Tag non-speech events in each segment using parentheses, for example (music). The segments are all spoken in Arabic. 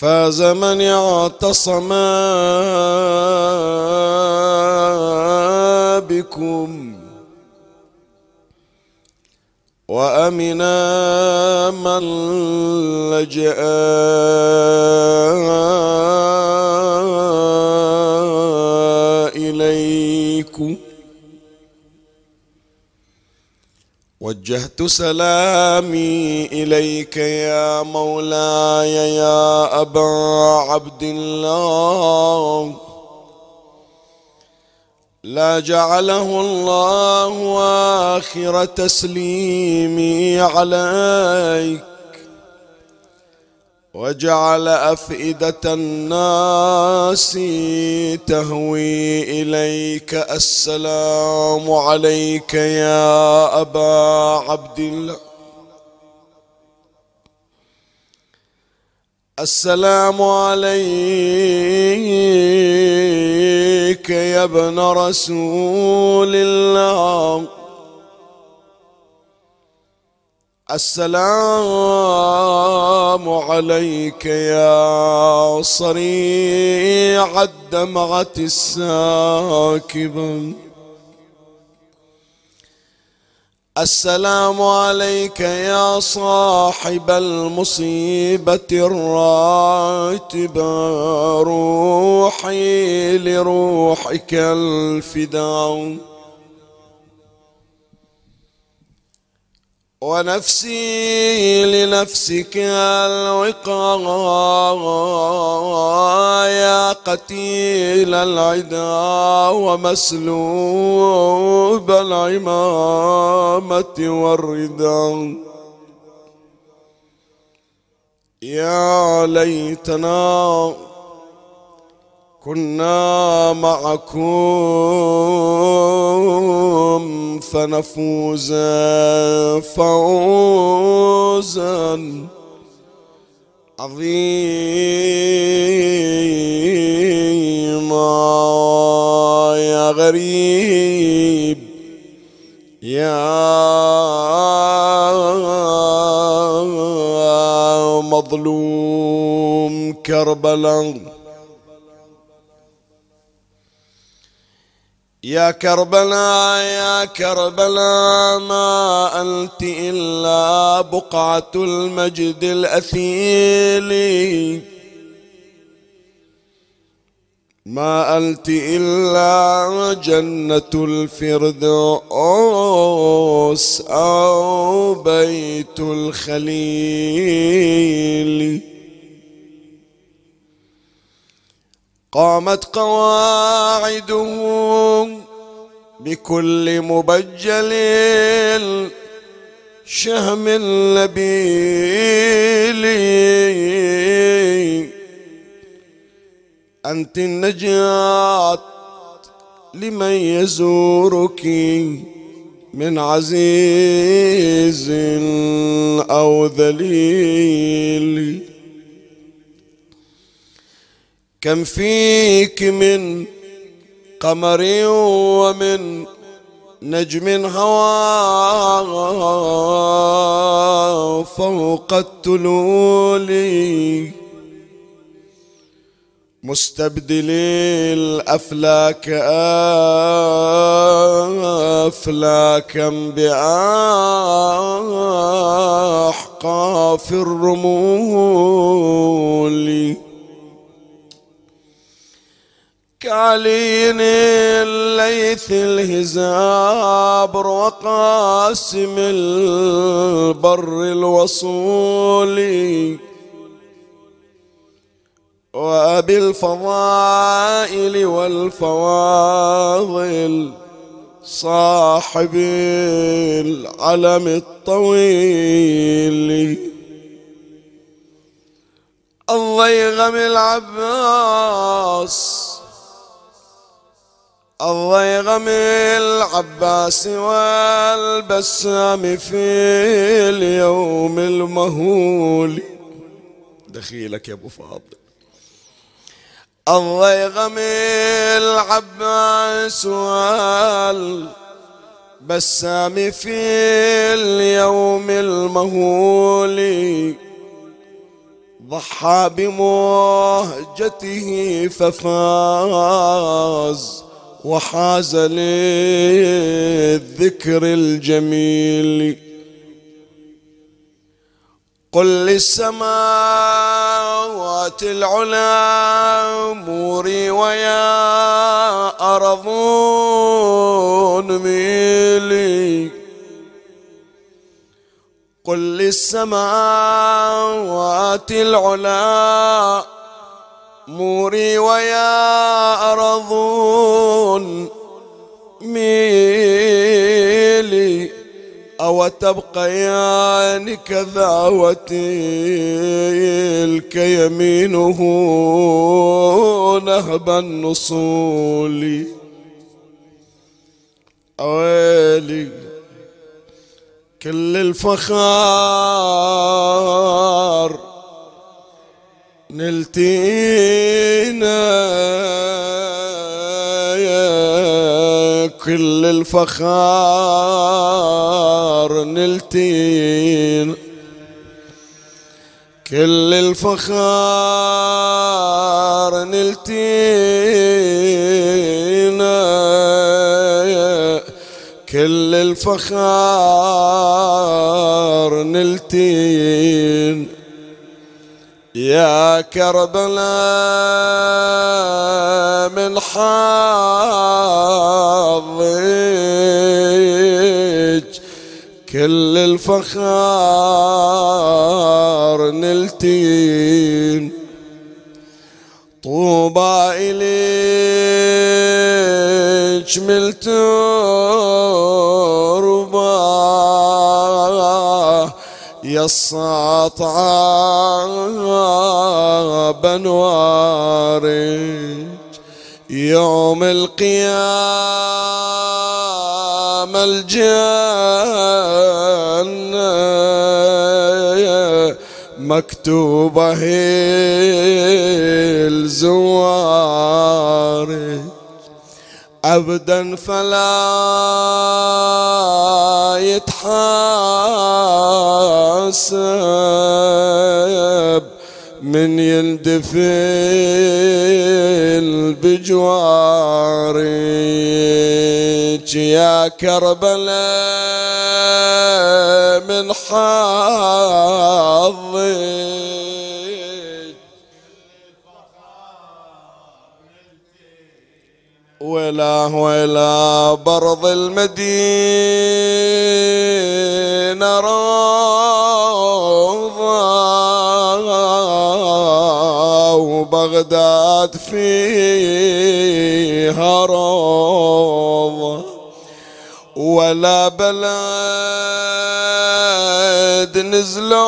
فاز من اعتصم بكم وامنا من لجأ إليكم. وجهت سلامي إليك يا مولاي يا أبا عبد الله. لا جعله الله آخر تسليمي عليك. وجعل أفئدة الناس تهوي إليك. السلام عليك يا أبا عبد الله. السلام عليك يا ابن رسول الله. السلام عليك يا صريع الدمعة الساكبة السلام عليك يا صاحب المصيبة الراتبة روحي لروحك الفداء. ونفسي لنفسك الوقايا قتيل العدا ومسلوب العمامة والرداء يا ليتنا كنا معكم فنفوز فوزا عظيما. يا غريب يا مظلوم كربلاء يا كربلاء يا كربلاء ما أنت إلا بقعة المجد الأثيل. ما أنت إلا جنة الفردوس أو بيت الخليل. قامت قواعده بكل مبجل شهم نبيل أنت النجاة لمن يزورك من عزيز أو ذليل. كم فيك من قمر ومن نجم هوى فوق التلول مستبدلي الأفلاك أفلاكا بأحقاف الرمول. كعلين الليث الهزابر وقاسم البر الوصولي وبالفضائل والفواضل صاحب العلم الطويل. الضيغم العباس الضيغم العباس والبسام في اليوم المهول. دخيلك يا أبو فاضل. الضيغم العباس والبسام في اليوم المهول. ضحى بمهجته ففاز. وحاز للذكر الجميل. قل للسماوات العلا موري ويا أرضون ميلي. قل للسماوات العلا موري ويا أرض ميلي أو تبقيان كذاوتي يمينه نهب النصول. أويلي كل الفخار نلتينا يا كل الفخار نلتينا كل الفخار نلتينا كل الفخار نلتين. يا كربلاء من حظك كل الفخار نلتين. طوبى إليك ملت يا بنوارج يوم القيامة الجنة مكتوبة هي الزوارج. أبدا فلا يتحاسب. من يندفن بجوارك يا كربلاء من حظك ولا ولا برض المدينة روضة. وبغداد فيها روضة. ولا بلد نزلوها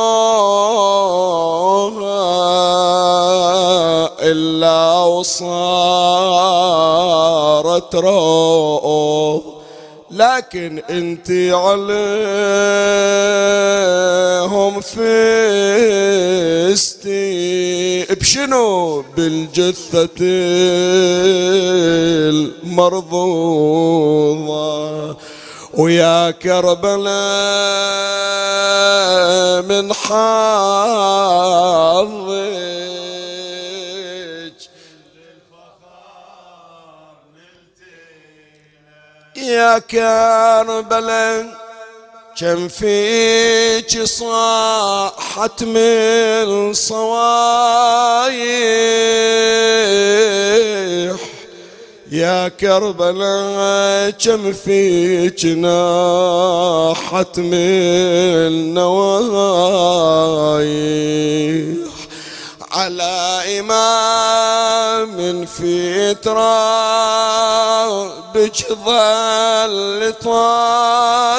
إلا وصارت روض لكن انت عليهم فستي. بشنو بالجثة المرضوضة ويا كربلاء من حظك. يا كربلاء كم فيك صاحت من صوايح. يا كربلاء كم فيك ناحت من نوايح على إمام في ترابك ظل طايح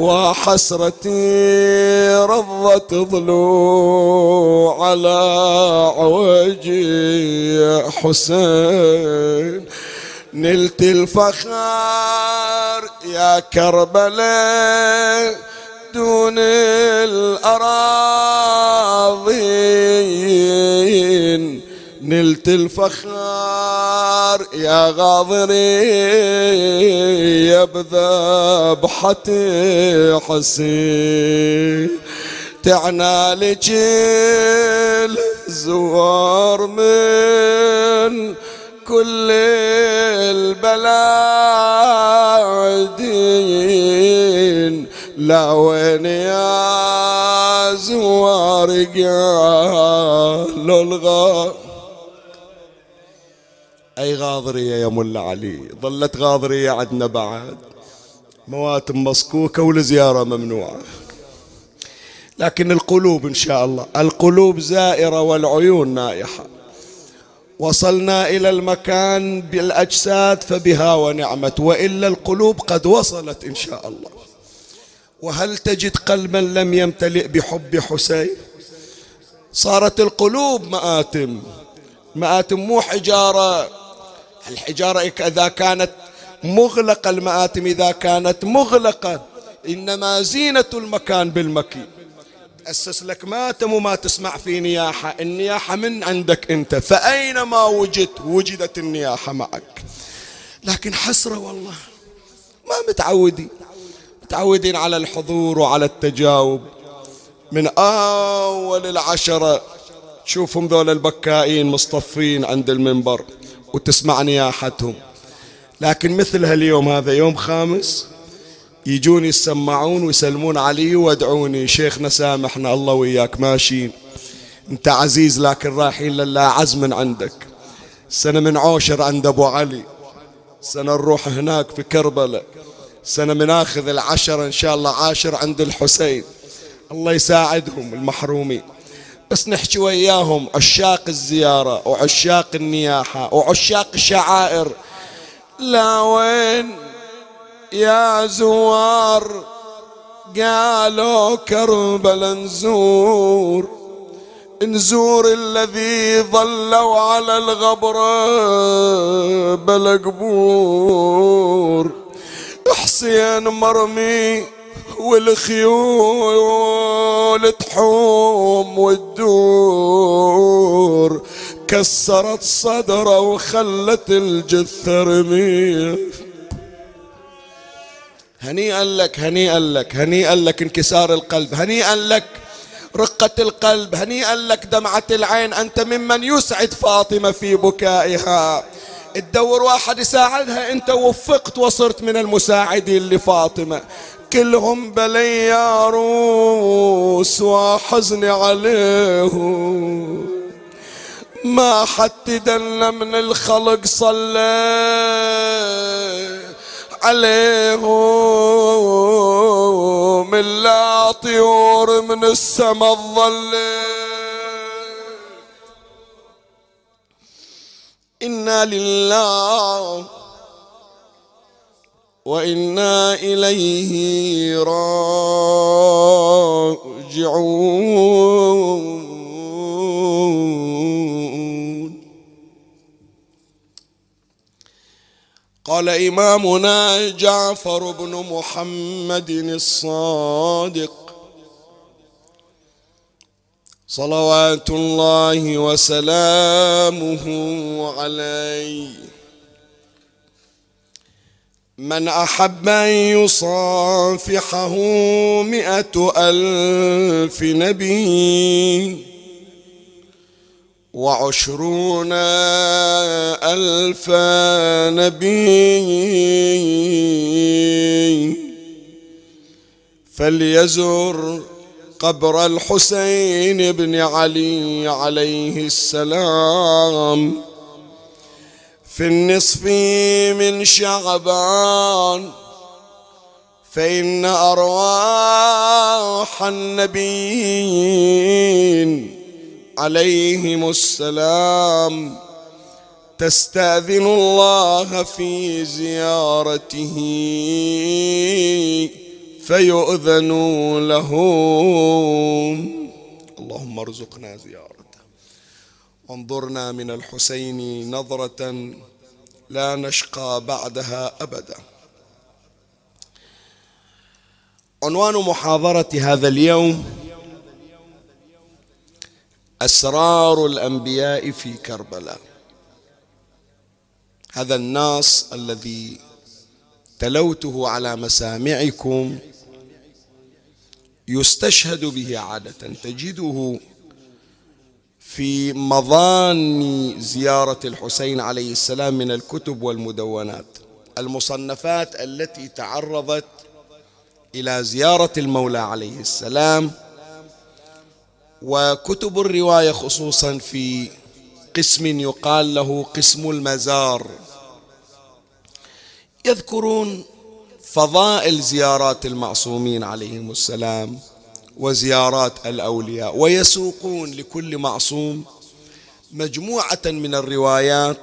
وحسرتي رضت ضلوع على عوجي حسين. نلت الفخار يا كربلاء دون الأراضين. نلت الفخار يا غاضري يا بذبحتي حسين تعنى لك الزوار من كل البلادين. لا وين يا زوار قالوا الغا أي غاضرية يا ملا علي؟ ظلت غاضرية عندنا بعد. مواتم مسكوكة والزيارة ممنوعة. لكن القلوب إن شاء الله القلوب زائرة والعيون نائحة. وصلنا إلى المكان بالأجساد فبها ونعمت وإلا القلوب قد وصلت إن شاء الله. وهل تجد قلبا لم يمتلئ بحب حسين؟ صارت القلوب مآتم. مآتم مو حجارة الحجارة إذا كانت مغلقة المآتم إذا كانت مغلقة إنما زينة المكان بالمكي. أسس لك ماتم وما تسمع في نياحة النياحة من عندك أنت. فأينما وجدت وجدت النياحة معك. لكن حسرة والله ما متعودين. متعودين على الحضور وعلى التجاوب. من أول العشرة تشوفهم ذول البكائين مصطفين عند المنبر. وتسمع نياحتهم لكن مثل هاليوم هذا يوم خامس يجون يسمعون ويسلمون علي وادعوني شيخنا سامحنا الله وياك ماشيين. أنت عزيز لكن رايحين لله عزم عندك. سنة من عوشر عند أبو علي. سنة نروح هناك في كربلاء. سنة بناخذ العشرة إن شاء الله عاشر عند الحسين. الله يساعدهم المحرومين. بس نحكي وياهم عشاق الزيارة وعشاق النياحة وعشاق الشعائر لا وين يا زوار؟ قالوا كربلا نزور نزور الذي ظلوا على الغبرة بلا قبور حسين مرمي والخيول تحوم وتدور كسرت صدره وخلت الجثة رميه هنيئا لك هنيئا لك هنيئا لك انكسار القلب هنيئا لك رقة القلب هنيئا لك دمعة العين. أنت ممن يسعد فاطمة في بكائها. تدور واحد يساعدها أنت وفقت وصرت من المساعدين لفاطمة. كلهم بلي يا روس وحزني عليهم. ما حد دل من الخلق صلى عليهم إلا طيور من السما الظلت إنا لله وإنا إليه راجعون. قال إمامنا جعفر بن محمد الصادق. صلوات الله وسلامه عليه. من أحب أن يصافحه مئة ألف نبي وعشرون ألف نبي فليزر قبر الحسين بن علي عليه السلام في النصف من شعبان فإن أرواح النبيين عليهم السلام تستأذن الله في زيارته فيؤذن لهم. اللهم ارزقنا زيارته وانظرنا من الحسين نظرة لا نشقى بعدها أبدا. عنوان محاضرة هذا اليوم أسرار الأنبياء في كربلاء. هذا النص الذي تلوته على مسامعكم يستشهد به عادة. تجده في مظان زيارة الحسين عليه السلام من الكتب والمدونات. المصنفات التي تعرضت إلى زيارة المولى عليه السلام وكتب الرواية خصوصا في قسم يقال له قسم المزار. يذكرون فضائل زيارات المعصومين عليهم السلام. وزيارات الأولياء ويسوقون لكل معصوم مجموعة من الروايات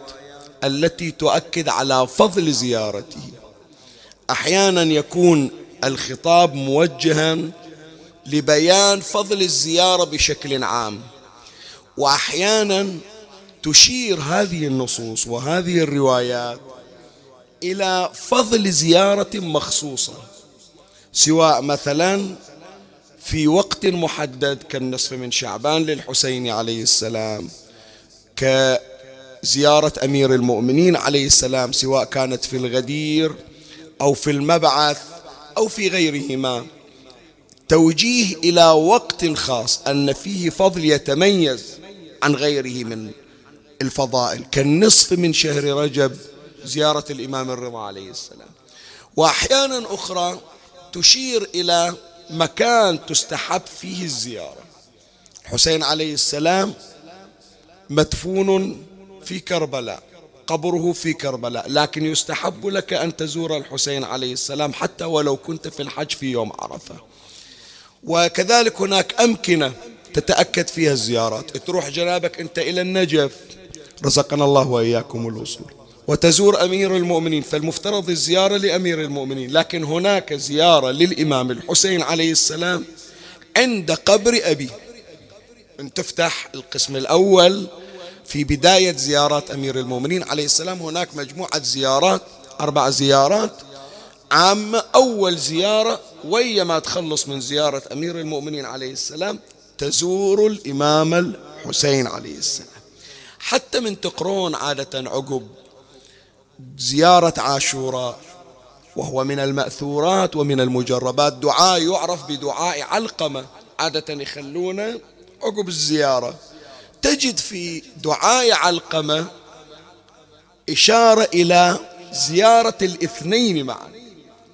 التي تؤكد على فضل زيارته. أحيانا يكون الخطاب موجها لبيان فضل الزيارة بشكل عام وأحيانا تشير هذه النصوص وهذه الروايات إلى فضل زيارة مخصوصة سواء مثلا في وقت محدد كالنصف من شعبان للحسين عليه السلام كزيارة أمير المؤمنين عليه السلام سواء كانت في الغدير أو في المبعث أو في غيرهما. توجيه إلى وقت خاص أن فيه فضل يتميز عن غيره من الفضائل كالنصف من شهر رجب زيارة الإمام الرضا عليه السلام. وأحيانا أخرى تشير إلى مكان تستحب فيه الزيارة. الحسين عليه السلام مدفون في كربلاء قبره في كربلاء لكن يستحب لك أن تزور الحسين عليه السلام حتى ولو كنت في الحج في يوم عرفة. وكذلك هناك أمكنة تتأكد فيها الزيارات. تروح جنابك أنت إلى النجف. رزقنا الله وإياكم الوصول. وتزور أمير المؤمنين فالمفترض الزيارة لأمير المؤمنين. لكن هناك زيارة للإمام الحسين عليه السلام عند قبر أبي أن تفتح القسم الأول في بداية زيارات أمير المؤمنين عليه السلام. هناك مجموعة زيارات أربع زيارات. عامة أول زيارة ويا ما تخلص من زيارة أمير المؤمنين عليه السلام تزور الإمام الحسين عليه السلام. حتى من تقرون عادة عقب زيارة عاشوراء وهو من المأثورات ومن المجربات. دعاء يعرف بدعاء علقمة. عادة يخلونه عقب الزيارة. تجد في دعاء علقمة إشارة إلى زيارة الاثنين معا.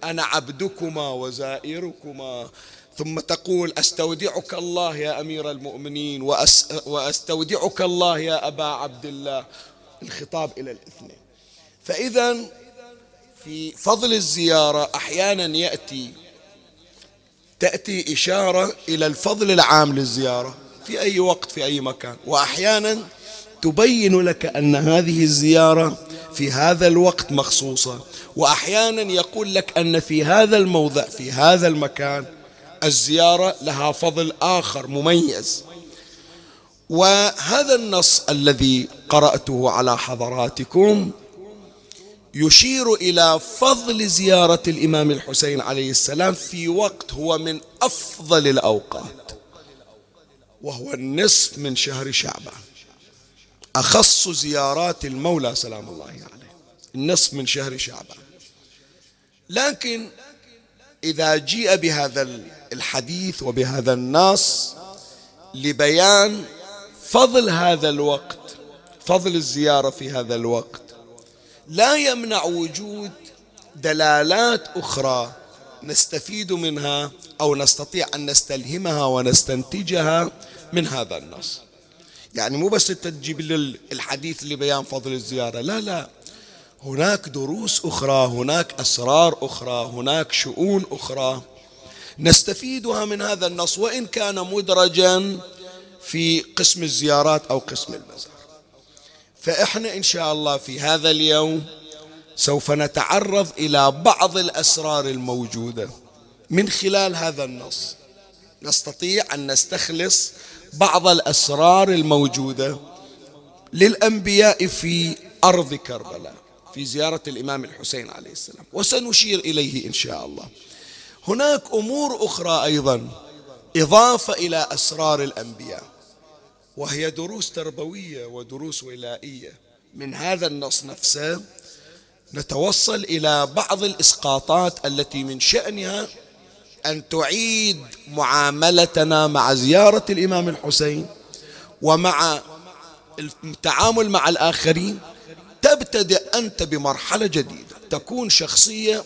أنا عبدكما وزائركما. ثم تقول أستودعك الله يا أمير المؤمنين وأس وأستودعك الله يا أبا عبد الله. الخطاب إلى الاثنين. فإذا في فضل الزيارة أحيانا يأتي تأتي إشارة إلى الفضل العام للزيارة في أي وقت في أي مكان. وأحيانا تبين لك أن هذه الزيارة في هذا الوقت مخصوصة. وأحيانا يقول لك أن في هذا الموضع في هذا المكان الزيارة لها فضل آخر مميز. وهذا النص الذي قرأته على حضراتكم يشير إلى فضل زيارة الإمام الحسين عليه السلام في وقت هو من أفضل الأوقات وهو النصف من شهر شعبان. أخص زيارات المولى سلام الله عليه النصف من شهر شعبان. لكن إذا جيء بهذا الحديث وبهذا النص لبيان فضل هذا الوقت فضل الزيارة في هذا الوقت لا يمنع وجود دلالات أخرى نستفيد منها أو نستطيع أن نستلهمها ونستنتجها من هذا النص. يعني مو بس انت تجيب الحديث لبيان فضل الزيارة لا لا. هناك دروس أخرى هناك أسرار أخرى هناك شؤون أخرى نستفيدها من هذا النص وإن كان مدرجا في قسم الزيارات أو قسم المزار فإحنا إن شاء الله في هذا اليوم سوف نتعرض إلى بعض الأسرار الموجودة. من خلال هذا النص نستطيع أن نستخلص بعض الأسرار الموجودة للأنبياء في أرض كربلاء في زيارة الإمام الحسين عليه السلام. وسنشير إليه إن شاء الله. هناك أمور أخرى أيضا إضافة إلى أسرار الأنبياء. وهي دروس تربوية ودروس ولائية. من هذا النص نفسه نتوصل إلى بعض الإسقاطات التي من شأنها أن تعيد معاملتنا مع زيارة الإمام الحسين ومع التعامل مع الآخرين. تبتدئ أنت بمرحلة جديدة. تكون شخصية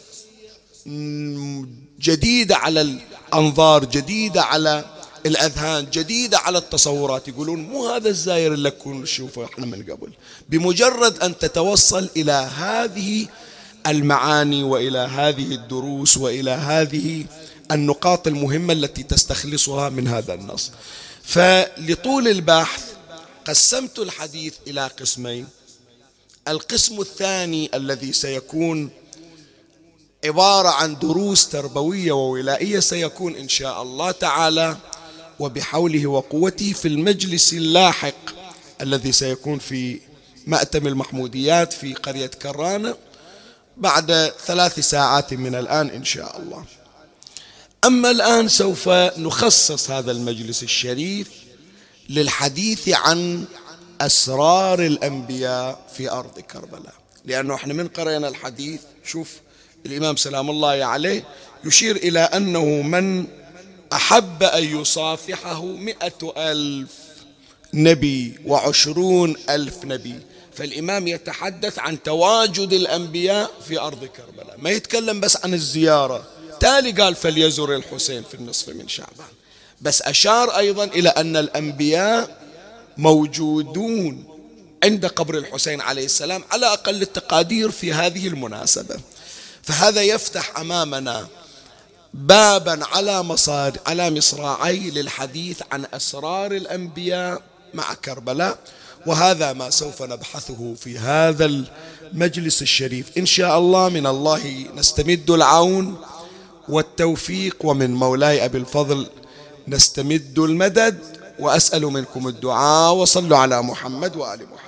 جديدة على الأنظار جديدة على الأذهان جديدة على التصورات. يقولون مو هذا الزاير اللي كنا نشوفه إحنا من قبل. بمجرد أن تتوصل إلى هذه المعاني وإلى هذه الدروس وإلى هذه النقاط المهمة التي تستخلصها من هذا النص. فلطول البحث قسمت الحديث إلى قسمين. القسم الثاني الذي سيكون عبارة عن دروس تربوية وولائية سيكون إن شاء الله تعالى وبحوله وقوته في المجلس اللاحق الذي سيكون في مأتم المحموديات في قرية كرانة بعد ثلاث ساعات من الآن إن شاء الله. أما الآن سوف نخصص هذا المجلس الشريف للحديث عن أسرار الأنبياء في أرض كربلاء. لأنه إحنا من قرأنا الحديث شوف الإمام سلام الله عليه يشير إلى أنه من أحب أن يصافحه مئة ألف نبي وعشرون ألف نبي. فالإمام يتحدث عن تواجد الأنبياء في أرض كربلاء. ما يتكلم بس عن الزيارة. تالي قال فليزر الحسين في النصف من شعبان. بس أشار أيضا إلى أن الأنبياء موجودون عند قبر الحسين عليه السلام على أقل التقادير في هذه المناسبة. فهذا يفتح أمامنا بابا على مصار على مصراعي للحديث عن أسرار الأنبياء مع كربلاء وهذا ما سوف نبحثه في هذا المجلس الشريف. إن شاء الله من الله نستمد العون والتوفيق ومن مولاي أبي الفضل نستمد المدد وأسأل منكم الدعاء وصلوا على محمد وآل محمد.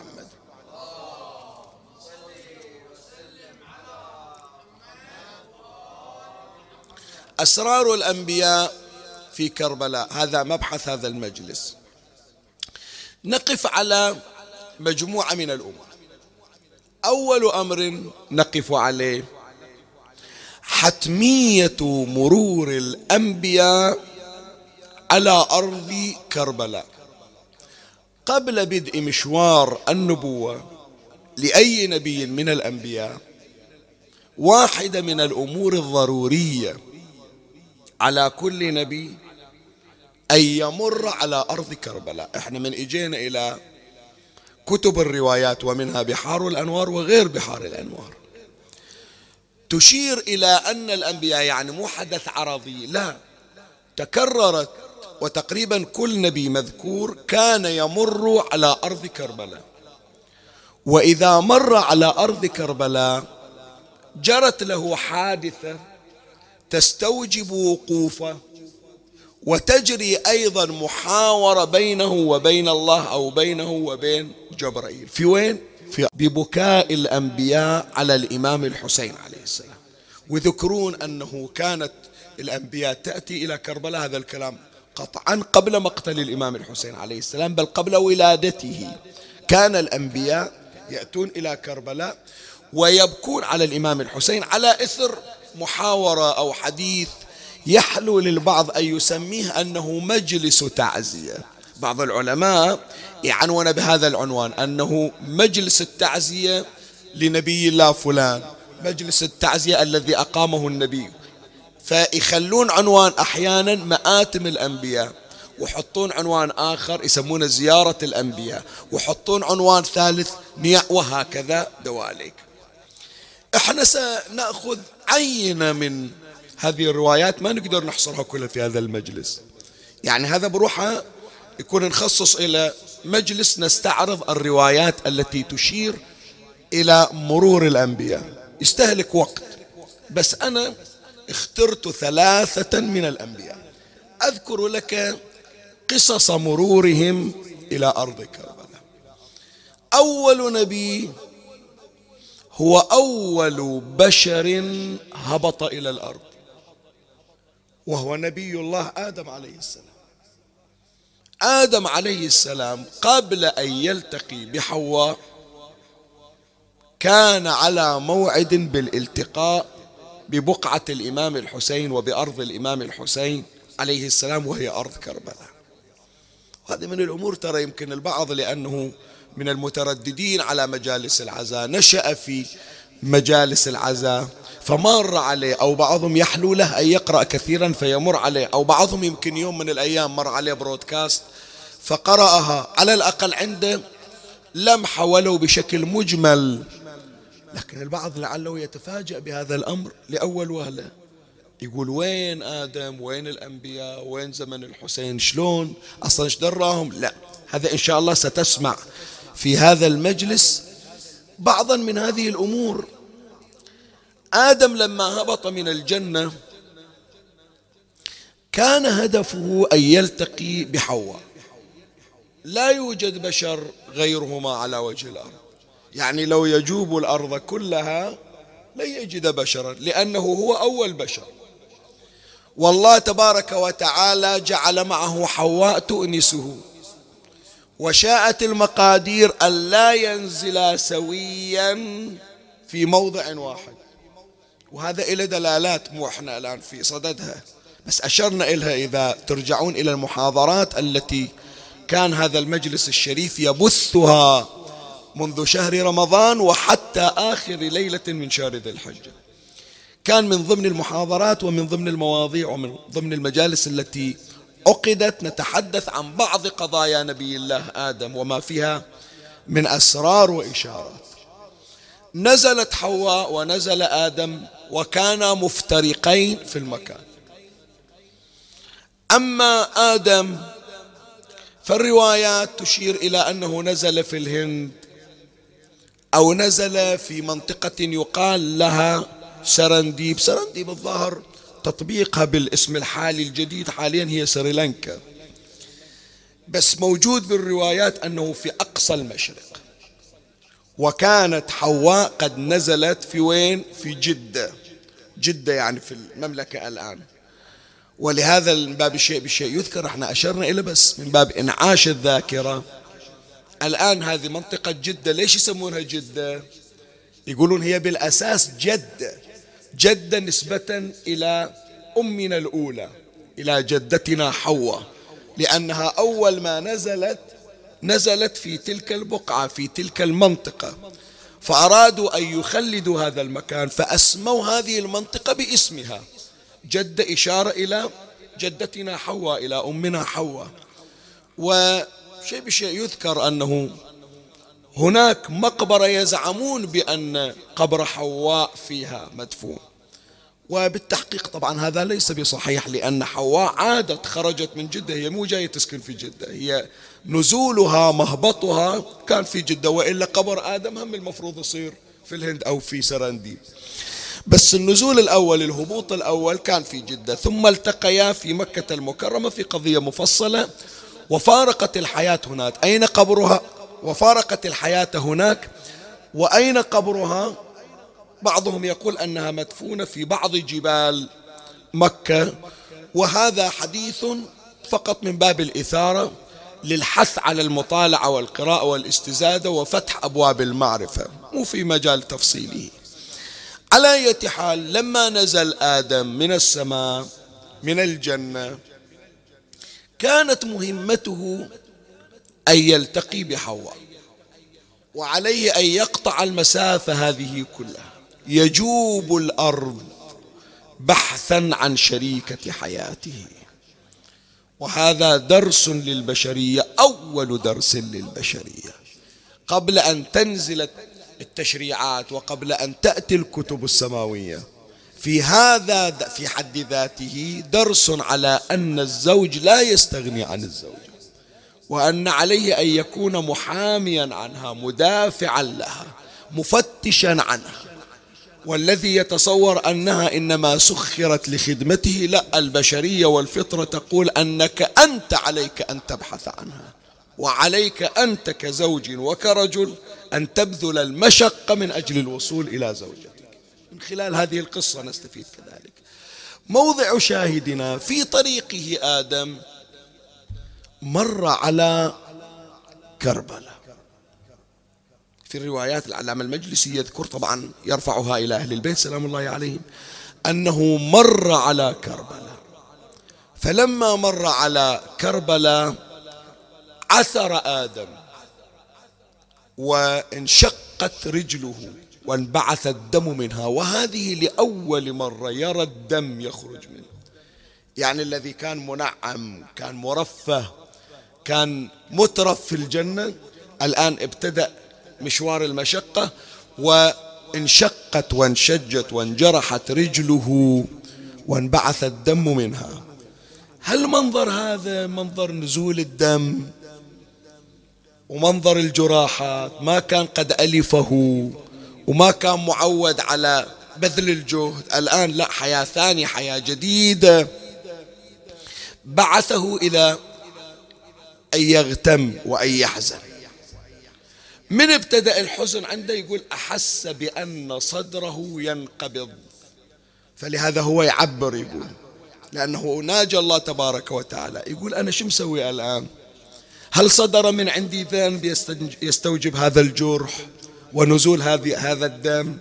أسرار الأنبياء في كربلاء. هذا مبحث هذا المجلس. نقف على مجموعة من الأمور. أول أمر نقف عليه حتمية مرور الأنبياء على أرض كربلاء. قبل بدء مشوار النبوة لأي نبي من الأنبياء واحدة من الأمور الضرورية على كل نبي أن يمر على أرض كربلاء. إحنا من إجينا إلى كتب الروايات ومنها بحار الأنوار وغير بحار الأنوار. تشير إلى أن الأنبياء يعني مو حدث عرضي لا. تكررت وتقريبا كل نبي مذكور كان يمر على أرض كربلاء. وإذا مر على أرض كربلاء جرت له حادثة تستوجب وقوفه وتجري أيضا محاورة بينه وبين الله أو بينه وبين جبرائيل. في وين؟ في ببكاء الأنبياء على الإمام الحسين عليه السلام. ويذكرون أنه كانت الأنبياء تأتي إلى كربلاء هذا الكلام قطعا قبل مقتل الإمام الحسين عليه السلام بل قبل ولادته. كان الأنبياء يأتون إلى كربلاء ويبكون على الإمام الحسين على إثر محاورة أو حديث يحلو للبعض أن يسميه أنه مجلس تعزية. بعض العلماء يعنون بهذا العنوان أنه مجلس التعزية لنبي الله فلان مجلس التعزية الذي أقامه النبي. فيخلون عنوان أحيانا مآتم الأنبياء ويحطون عنوان آخر يسمونه زيارة الأنبياء ويحطون عنوان ثالث نيع وهكذا دواليك. إحنا سنأخذ عينة من هذه الروايات ما نقدر نحصرها كلها في هذا المجلس. يعني هذا بروحه يكون نخصص إلى مجلس نستعرض الروايات التي تشير إلى مرور الأنبياء. يستهلك وقت بس أنا اخترت ثلاثة من الأنبياء. أذكر لك قصص مرورهم إلى أرض كربلاء أول نبي هو أول بشر هبط إلى الأرض. وهو نبي الله آدم عليه السلام. آدم عليه السلام قبل أن يلتقي بحواء كان على موعد بالالتقاء ببقعة الإمام الحسين وبأرض الإمام الحسين عليه السلام وهي أرض كربلاء. هذه من الأمور ترى يمكن البعض لأنه من المترددين على مجالس العزاء نشأ في مجالس العزاء فمر عليه أو بعضهم يحلو له أن يقرأ كثيرا فيمر عليه أو بعضهم يمكن يوم من الأيام مر عليه برودكاست فقرأها على الأقل عنده لمحة ولو بشكل مجمل. لكن البعض لعله يتفاجأ بهذا الأمر لأول وهلة. يقول وين آدم؟ وين الأنبياء؟ وين زمن الحسين؟ شلون؟ أصلا إيش دراهم؟ لا. هذا إن شاء الله ستسمع. في هذا المجلس بعضا من هذه الأمور. آدم لما هبط من الجنة كان هدفه أن يلتقي بحواء. لا يوجد بشر غيرهما على وجه الأرض. يعني لو يجوب الأرض كلها لن يجد بشرا لأنه هو أول بشر. والله تبارك وتعالى جعل معه حواء تؤنسه. وشاءت المقادير أن لا ينزلا سويا في موضع واحد. وهذا إلى دلالات مو إحنا الآن في صددها. بس أشرنا إلها إذا ترجعون إلى المحاضرات التي كان هذا المجلس الشريف يبثها منذ شهر رمضان وحتى آخر ليلة من شهر ذي الحجة. كان من ضمن المحاضرات ومن ضمن المواضيع ومن ضمن المجالس التي عقدت نتحدث عن بعض قضايا نبي الله آدم وما فيها من أسرار وإشارات. نزلت حواء ونزل آدم وكانا مفترقين في المكان. أما آدم فالروايات تشير إلى أنه نزل في الهند أو نزل في منطقة يقال لها سرنديب. سرنديب الظاهر تطبيقها بالاسم الحالي الجديد حاليا هي سريلانكا بس موجود بالروايات أنه في أقصى المشرق. وكانت حواء قد نزلت في وين؟ في جدة. جدة يعني في المملكة الآن. ولهذا من باب الشيء بالشيء يذكر إحنا أشرنا إلى بس من باب إنعاش الذاكرة. الآن هذه منطقة جدة ليش يسمونها جدة؟ يقولون هي بالأساس جدة. جدة نسبة إلى أمنا الأولى إلى جدتنا حواء لأنها أول ما نزلت نزلت في تلك البقعة في تلك المنطقة. فأرادوا أن يخلدوا هذا المكان فأسموا هذه المنطقة باسمها. جدة إشارة إلى جدتنا حواء إلى أمنا حواء. وشيء بشيء يذكر أنه هناك مقبرة يزعمون بأن قبر حواء فيها مدفون. وبالتحقيق طبعا هذا ليس بصحيح لأن حواء عادت خرجت من جدة هي مو جاية تسكن في جدة هي نزولها مهبطها كان في جدة وإلا قبر آدم هم المفروض يصير في الهند أو في سرنديب بس النزول الأول الهبوط الأول كان في جدة ثم التقيا في مكة المكرمة في قضية مفصلة وفارقت الحياة هناك. أين قبرها؟ وفارقت الحياة هناك وأين قبرها؟ بعضهم يقول أنها مدفونة في بعض جبال مكة وهذا حديث فقط من باب الإثارة للحث على المطالعة والقراءة والاستزادة وفتح أبواب المعرفة مو في مجال تفصيله. على أي حال لما نزل آدم من السماء من الجنة كانت مهمته أن يلتقي بحواء وعليه أن يقطع المسافة هذه كلها. يجوب الأرض بحثا عن شريكة حياته. وهذا درس للبشرية أول درس للبشرية. قبل أن تنزل التشريعات وقبل أن تأتي الكتب السماوية في هذا في حد ذاته درس على أن الزوج لا يستغني عن الزوجة وأن عليه أن يكون محاميا عنها مدافعا لها مفتشا عنها. والذي يتصور أنها إنما سخرت لخدمته لا البشرية والفطرة تقول أنك أنت عليك أن تبحث عنها. وعليك أنت كزوج وكرجل أن تبذل المشقة من أجل الوصول إلى زوجتك. من خلال هذه القصة نستفيد كذلك. موضع شاهدنا في طريقه آدم مر على كربلاء. في الروايات العلامة المجلسي يذكر طبعا يرفعها إلى أهل البيت سلام الله عليهم أنه مر على كربلاء. فلما مر على كربلاء عثر آدم وانشقت رجله وانبعث الدم منها. وهذه لأول مرة يرى الدم يخرج منه. يعني الذي كان منعم كان مرفه كان مترف في الجنة الآن ابتدأ مشوار المشقة وانشقت وانشجت وانجرحت رجله وانبعث الدم منها. هل منظر هذا منظر نزول الدم ومنظر الجراحات؟ ما كان قد ألفه وما كان معود على بذل الجهد. الآن لا حياة ثانية حياة جديدة. بعثه إلى أن يغتم وأن يحزن. من ابتدأ الحزن عنده يقول أحس بأن صدره ينقبض. فلهذا هو يعبر يقول لأنه ناجى الله تبارك وتعالى. يقول أنا شو مسوي الآن؟ هل صدر من عندي ذنب يستوجب هذا الجرح ونزول هذه هذا الدم؟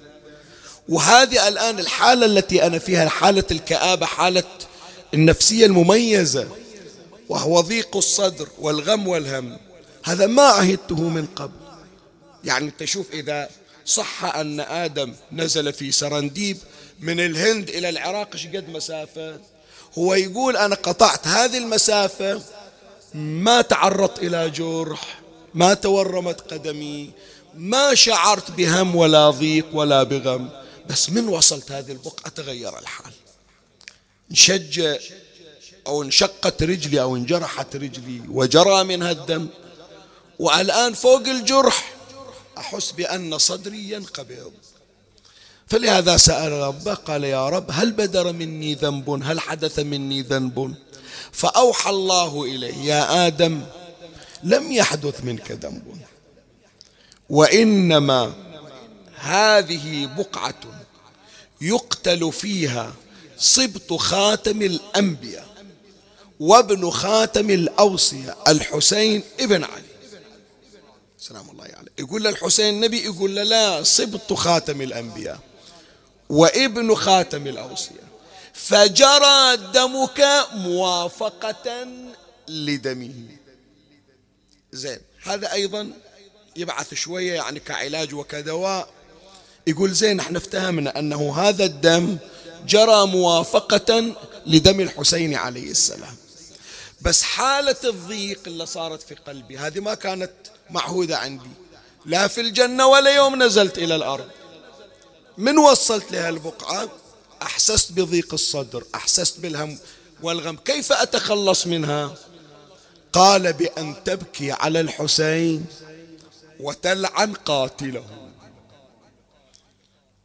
وهذه الآن الحالة التي أنا فيها حالة الكآبة حالة النفسية المميزة. وهو ضيق الصدر والغم والهم. هذا ما عهدته من قبل. يعني تشوف إذا صح أن آدم نزل في سرنديب من الهند إلى العراق إيش قد مسافة؟ هو يقول أنا قطعت هذه المسافة ما تعرضت إلى جرح ما تورمت قدمي ما شعرت بهم ولا ضيق ولا بغم. بس من وصلت هذه البقعة؟ تغير الحال. انشج أو انشقت رجلي أو انجرحت رجلي وجرى منها الدم. والآن فوق الجرح أحس بأن صدري ينقبض. فلهذا سأل ربه قال يا رب هل بدر مني ذنب؟ هل حدث مني ذنب؟ فأوحى الله إليه يا آدم لم يحدث منك ذنب. وإنما هذه بقعة يقتل فيها صبط خاتم الأنبياء. وابن خاتم الأوصية الحسين ابن علي. سلام الله عليه. يقول للحسين النبي يقول له لا صبط خاتم الأنبياء وابن خاتم الأوصية فجرى دمك موافقة لدمه. زين هذا أيضا يبعث شوية يعني كعلاج وكدواء. يقول زين إحنا افتهمنا أنه هذا الدم جرى موافقة لدم الحسين عليه السلام. بس حالة الضيق اللي صارت في قلبي هذه ما كانت معهودة عندي. لا في الجنة ولا يوم نزلت إلى الأرض. من وصلت لها البقعة؟ أحسست بضيق الصدر أحسست بالهم والغم. كيف أتخلص منها؟ قال بأن تبكي على الحسين وتلعن قاتله.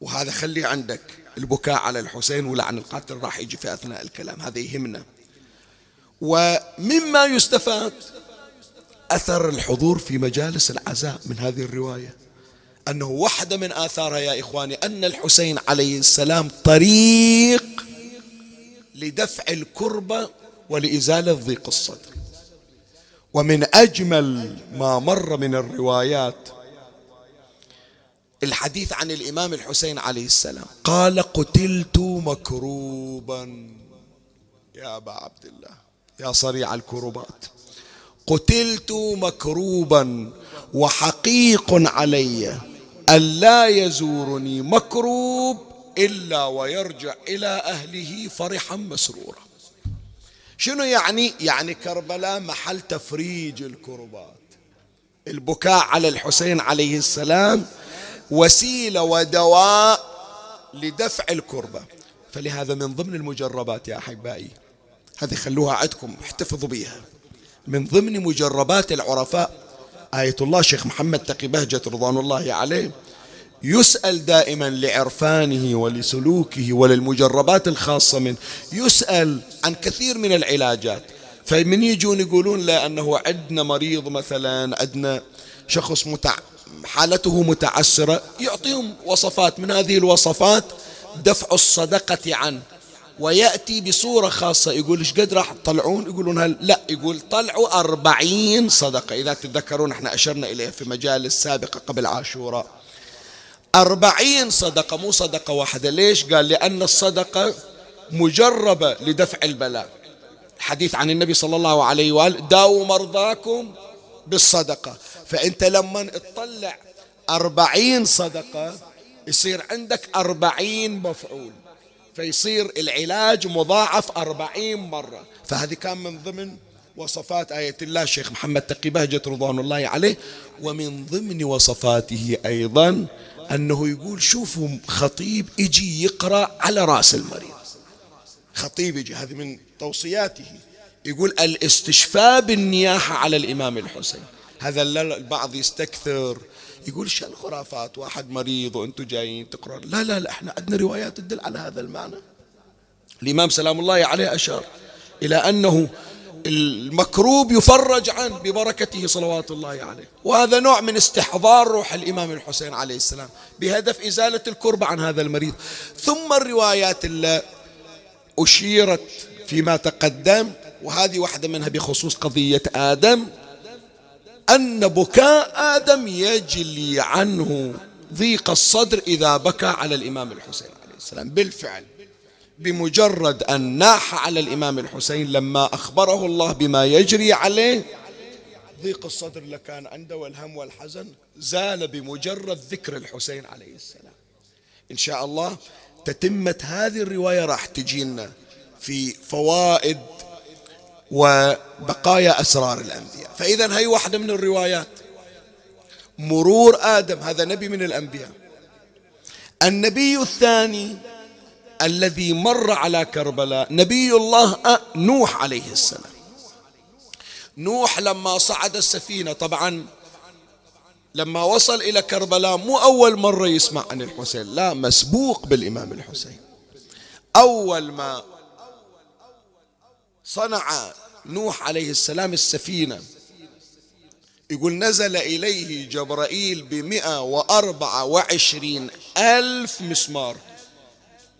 وهذا خلي عندك البكاء على الحسين ولعن القاتل راح يجي في أثناء الكلام. هذا يهمنا ومما يستفاد أثر الحضور في مجالس العزاء من هذه الرواية. أنه واحدة من آثارها يا إخواني أن الحسين عليه السلام طريق لدفع الكربة ولإزالة ضيق الصدر ومن أجمل ما مر من الروايات الحديث عن الإمام الحسين عليه السلام. قال قتلت مكروبا يا أبا عبد الله. يا صريع الكربات قتلت مكروبا وحقيق علي ألا يزورني مكروب إلا ويرجع إلى أهله فرحا مسرورا. شنو يعني؟ يعني كربلاء محل تفريج الكربات البكاء على الحسين عليه السلام وسيلة ودواء لدفع الكربة. فلهذا من ضمن المجربات يا أحبائي هذه خلوها عندكم احتفظوا بها من ضمن مجربات العرفاء آية الله شيخ محمد تقي بهجة رضوان الله عليه يسأل دائما لعرفانه ولسلوكه وللمجربات الخاصة منه. يسأل عن كثير من العلاجات. فمن يجون يقولون لا أنه عندنا مريض مثلا عندنا شخص متع... حالته متعسرة يعطيهم وصفات. من هذه الوصفات دفع الصدقة عنه. ويأتي بصورة خاصة. يقول إيش قد راح تطلعون؟ يقولون هل لا. يقول طلعوا أربعين صدقة. إذا تتذكرون إحنا أشرنا إليه في مجالس سابقة قبل عاشوراء. أربعين صدقة مو صدقة واحدة. ليش؟ قال لأن الصدقة مجربة لدفع البلاء حديث عن النبي صلى الله عليه وآله داووا مرضاكم بالصدقة. فأنت لما تطلع أربعين صدقة يصير عندك أربعين مفعول. فيصير العلاج مضاعف أربعين مرة. فهذه كان من ضمن وصفات آية الله. الشيخ محمد تقي بهجة رضوان الله عليه. ومن ضمن وصفاته أيضا أنه يقول شوفوا خطيب يجي يقرأ على رأس المريض. خطيب يجي هذه من توصياته. يقول الاستشفاء بالنياحة على الإمام الحسين. هذا البعض يستكثر. يقول شو الخرافات؟ واحد مريض وأنتم جايين تقرأ لا لا لا إحنا عندنا روايات تدل على هذا المعنى. الإمام سلام الله عليه أشار إلى أنه المكروب يفرج عنه ببركته صلوات الله عليه. وهذا نوع من استحضار روح الإمام الحسين عليه السلام بهدف إزالة الكرب عن هذا المريض. ثم الروايات اللي أشيرت فيما تقدم وهذه واحدة منها بخصوص قضية آدم أن بكاء آدم يجلي عنه ضيق الصدر إذا بكى على الإمام الحسين عليه السلام. بالفعل. بمجرد أن ناح على الإمام الحسين لما أخبره الله بما يجري عليه ضيق الصدر اللي كان عنده والهم والحزن زال بمجرد ذكر الحسين عليه السلام. إن شاء الله تتمة هذه الرواية راح تجينا في فوائد وبقايا أسرار الأنبياء. فإذا هي واحدة من الروايات. مرور آدم هذا نبي من الأنبياء. النبي الثاني الذي مر على كربلاء نبي الله نوح عليه السلام. نوح لما صعد السفينة طبعا لما وصل إلى كربلاء مو أول مرة يسمع عن الحسين لا مسبوق بالإمام الحسين. أول ما صنع نوح عليه السلام السفينة. يقول نزل إليه جبرائيل بمئة وأربعة وعشرين ألف مسمار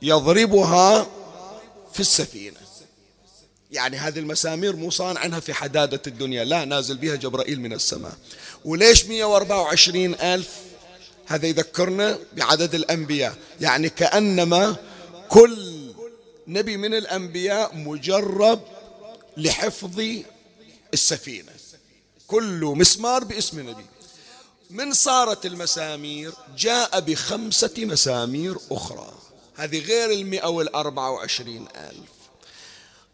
يضربها في السفينة. يعني هذه المسامير مو صان عنها في حدادة الدنيا لا نازل بها جبرائيل من السماء. وليش 124 ألف؟ هذا يذكرنا بعدد الأنبياء. يعني كأنما كل نبي من الأنبياء مجرب لحفظ السفينة. كل مسمار باسم نبي من صارت المسامير؟ جاء بخمسة مسامير أخرى. هذه غير المئة والأربعة وعشرين ألف.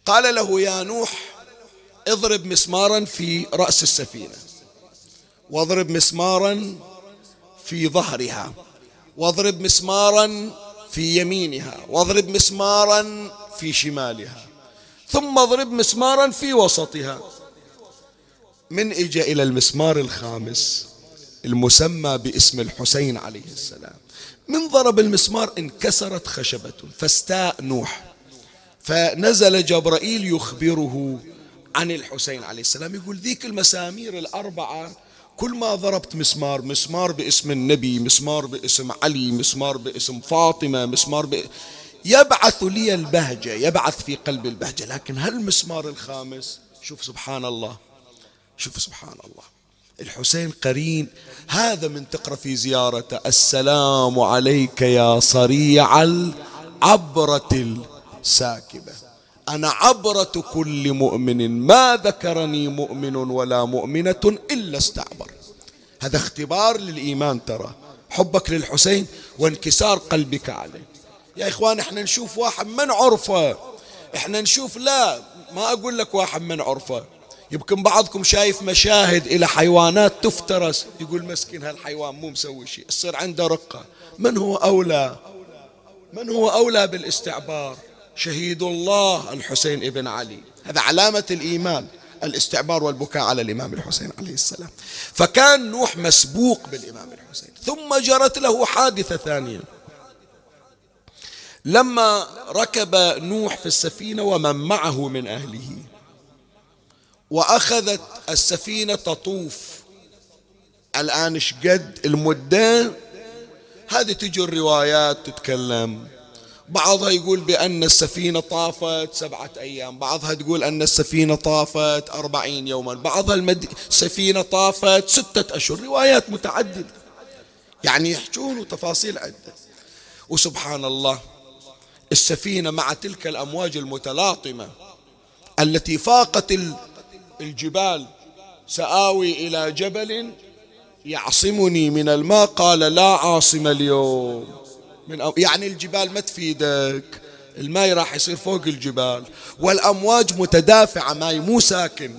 قال له يا نوح اضرب مسمارا في رأس السفينة. واضرب مسمارا في ظهرها. واضرب مسمارا في يمينها. واضرب مسمارا في شمالها. ثم اضرب مسمارا في وسطها. من اجى إلى المسمار الخامس المسمى باسم الحسين عليه السلام. من ضرب المسمار انكسرت خشبة فاستاء نوح. فنزل جبرائيل يخبره عن الحسين عليه السلام. يقول ذيك المسامير الأربعة كل ما ضربت مسمار مسمار باسم النبي مسمار باسم علي مسمار باسم فاطمة مسمار ب... يبعث لي البهجة يبعث في قلب البهجة لكن هل المسمار الخامس شوف سبحان الله شوف سبحان الله. الحسين قرين هذا من تقرأ في زيارته السلام عليك يا صريع العبرة الساكبة. أنا عبرة كل مؤمن ما ذكرني مؤمن ولا مؤمنة إلا استعبر. هذا اختبار للإيمان ترى. حبك للحسين وانكسار قلبك عليه. يا إخوان إحنا نشوف واحد من عرفة. إحنا نشوف لا ما أقول لك واحد من عرفة. يمكن بعضكم شايف مشاهد إلى حيوانات تفترس يقول مسكين هالحيوان مو مسوي شيء يصير عنده رقة. من هو أولى؟ من هو أولى بالاستعبار؟ شهيد الله الحسين ابن علي. هذا علامة الإيمان الاستعبار والبكاء على الإمام الحسين عليه السلام. فكان نوح مسبوق بالإمام الحسين ثم جرت له حادثة ثانية. لما ركب نوح في السفينة ومن معه من أهله وأخذت السفينة تطوف. الآن شقد المدة. هذه تجي الروايات تتكلم. بعضها يقول بأن السفينة طافت سبعة أيام. بعضها تقول أن السفينة طافت أربعين يوما. بعضها المد... السفينة طافت ستة أشهر. روايات متعددة. يعني يحجون تفاصيل عدة. وسبحان الله. السفينة مع تلك الأمواج المتلاطمة التي فاقت الجبال سآوي إلى جبل يعصمني من الماء. قال لا عاصم اليوم. من أو يعني الجبال ما تفيدك. الماء راح يصير فوق الجبال. والأمواج متدافعة ماي مو ساكن.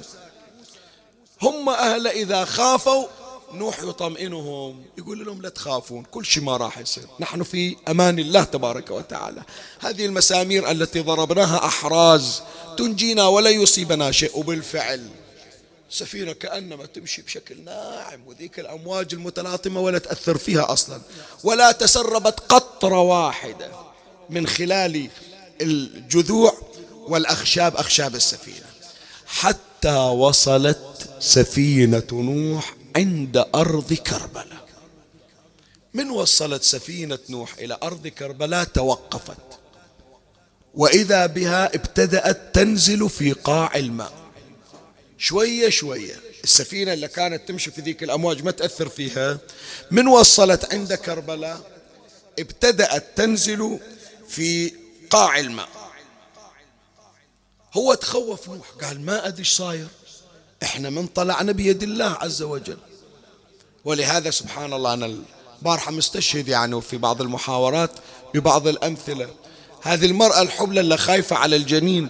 هم أهل إذا خافوا نوح يطمئنهم يقول لهم لا تخافون كل شيء ما راح يصير. نحن في أمان الله تبارك وتعالى. هذه المسامير التي ضربناها أحراز تنجينا ولا يصيبنا شيء. وبالفعل سفينة كأنما تمشي بشكل ناعم وذيك الأمواج المتلاطمة ولا تأثر فيها أصلا. ولا تسربت قطرة واحدة من خلال الجذوع والأخشاب أخشاب السفينة. حتى وصلت سفينة نوح عند أرض كربلاء. من وصلت سفينة نوح إلى أرض كربلاء توقفت. وإذا بها ابتدأت تنزل في قاع الماء. شوية شوية السفينة اللي كانت تمشي في ذيك الأمواج ما تأثر فيها. من وصلت عند كربلاء ابتدأت تنزل في قاع الماء. هو تخوف نوح قال ما أدري صاير. إحنا من طلعنا بيد الله عز وجل. ولهذا سبحان الله أنا البارحة مستشهد يعني في بعض المحاورات ببعض الأمثلة. هذه المرأة الحبلى اللي خايفة على الجنين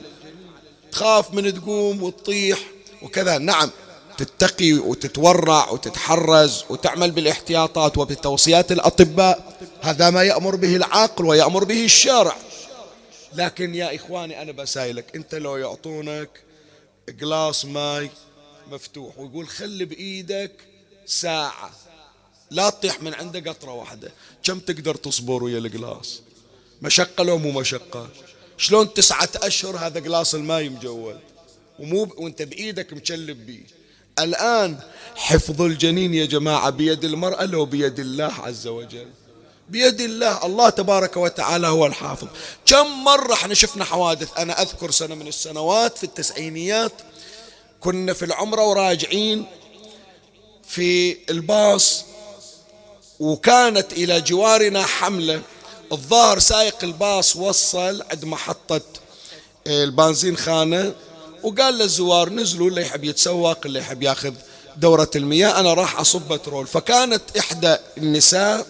تخاف من تقوم وتطيح وكذا. نعم تتقي وتتورع وتتحرز وتعمل بالإحتياطات وبتوصيات الأطباء. هذا ما يأمر به العقل ويأمر به الشارع. لكن يا إخواني أنا بسايلك أنت لو يعطونك قلاص ماي مفتوح ويقول خلي بإيدك ساعة. لا تطيح من عنده قطرة واحدة. كم تقدر تصبر ويا القلاص؟ مشقة لو مو مشقة. شلون تسعة أشهر هذا قلاص الماي موجود ومو وانت بإيدك مشلب بيه. الآن حفظ الجنين يا جماعة بيد المرأة لو بيد الله عز وجل. بيد الله الله تبارك وتعالى هو الحافظ. كم مرة إحنا شفنا حوادث؟ أنا أذكر سنة من السنوات في التسعينيات كنا في العمرة وراجعين في الباص وكانت إلى جوارنا حملة. الظاهر سايق الباص وصل عند محطة البنزين خانة وقال للزوار نزلوا اللي يحب يتسوق اللي يحب ياخذ دورة المياه أنا راح أصب بترول. فكانت إحدى النساء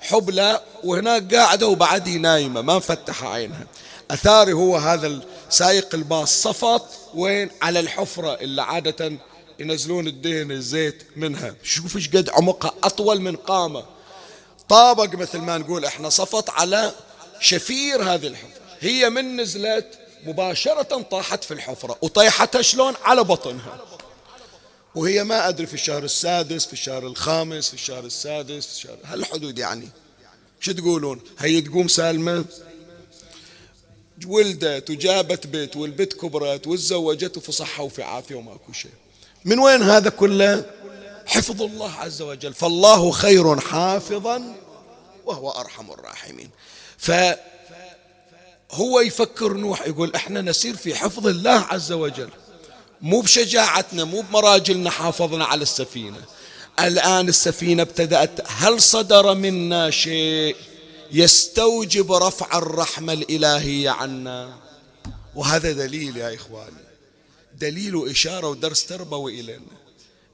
حبلى وهناك قاعدة وبعدي نايمة ما مفتحة عينها. أثاري هو هذا سايق الباص. صفط وين؟ على الحفرة اللي عادة ينزلون الدهن الزيت منها. شوف إيش قد عمقها أطول من قامة. طابق مثل ما نقول إحنا صفط على شفير هذه الحفرة. هي من نزلت مباشرة طاحت في الحفرة. وطيحتها شلون؟ على بطنها. وهي ما أدري في الشهر السادس في الشهر الخامس في الشهر السادس في الشهر هالحدود يعني. شو تقولون؟ هي تقوم سالمة؟ ولدت وجابت بيت والبيت كبرت وتزوجت وفي صحة وفي عافية وماكو شيء. من وين هذا كله؟ حفظ الله عز وجل. فالله خير حافظا وهو أرحم الراحمين. ف هو يفكر نوح يقول إحنا نسير في حفظ الله عز وجل. مو بشجاعتنا مو بمراجلنا حافظنا على السفينة. الآن السفينة ابتدأت. هل صدر منا شيء؟ يستوجب رفع الرحمة الإلهية عنا. وهذا دليل يا إخواني. دليل وإشارة ودرس تربوي إلينا.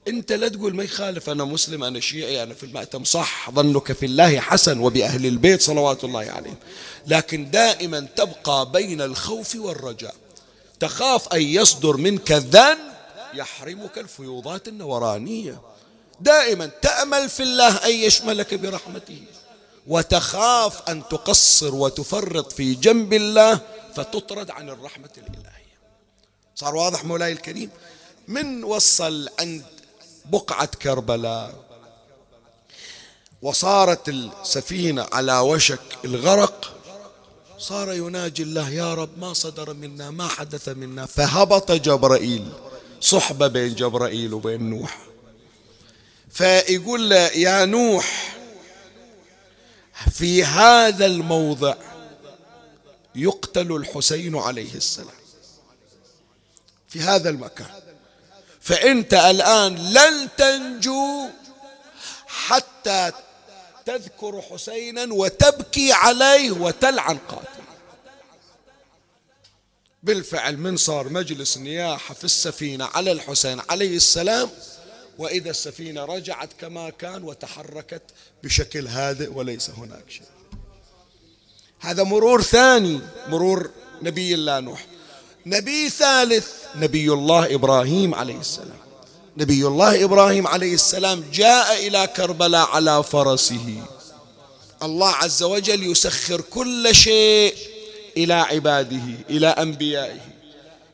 أنت لا تقول ما يخالف أنا مسلم أنا شيعي أنا في المأتم. صح ظنك في الله حسن وبأهل البيت صلوات الله عليهم. لكن دائما تبقى بين الخوف والرجاء. تخاف أن يصدر منك ذنب يحرمك الفيوضات النورانية. دائما تأمل في الله أن يشملك برحمته. وتخاف أن تقصر وتفرط في جنب الله فتطرد عن الرحمة الإلهية. صار واضح مولاي الكريم؟ من وصل عند بقعة كربلاء؟ وصارت السفينة على وشك الغرق؟ صار يناجي الله يا رب ما صدر منا ما حدث منا. فهبط جبرائيل صحبة بين جبرائيل وبين نوح. فيقول له يا نوح في هذا الموضع يقتل الحسين عليه السلام. في هذا المكان. فأنت الآن لن تنجو حتى تذكر حسينا وتبكي عليه وتلعن قاتل. بالفعل من صار مجلس نياحة في السفينة على الحسين عليه السلام وإذا السفينة رجعت كما كان وتحركت بشكل هادئ وليس هناك شيء. هذا مرور ثاني مرور نبي الله نوح. نبي ثالث نبي الله إبراهيم عليه السلام. نبي الله إبراهيم عليه السلام جاء إلى كربلاء على فرسه. الله عز وجل يسخر كل شيء إلى عباده إلى أنبيائه.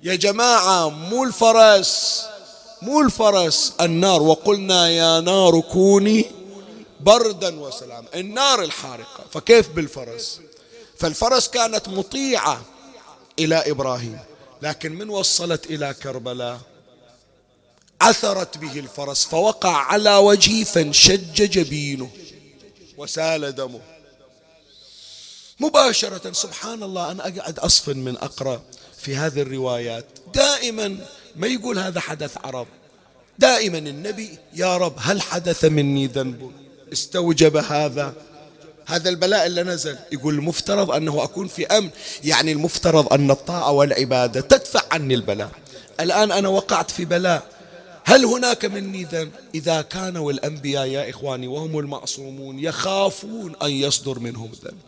يا جماعة مو الفرس مو الفرس النار. وقلنا يا نار كوني بردا وسلام النار الحارقة. فكيف بالفرس؟ فالفرس كانت مطيعة إلى إبراهيم لكن من وصلت إلى كربلاء؟ عثرت به الفرس فوقع على وجهه فانشج جبينه وسال دمه. مباشرة سبحان الله أنا أقعد أصفن من أقرأ في هذه الروايات. دائما ما يقول هذا حدث عرب؟ دائما النبي يا رب هل حدث مني ذنب؟ استوجب هذا. هذا البلاء اللي نزل يقول المفترض أنه أكون في أمن. يعني المفترض أن الطاعة والعبادة تدفع عني البلاء. الآن أنا وقعت في بلاء. هل هناك مني ذنب؟ إذا كانوا الأنبياء يا إخواني وهم المعصومون يخافون أن يصدر منهم ذنب.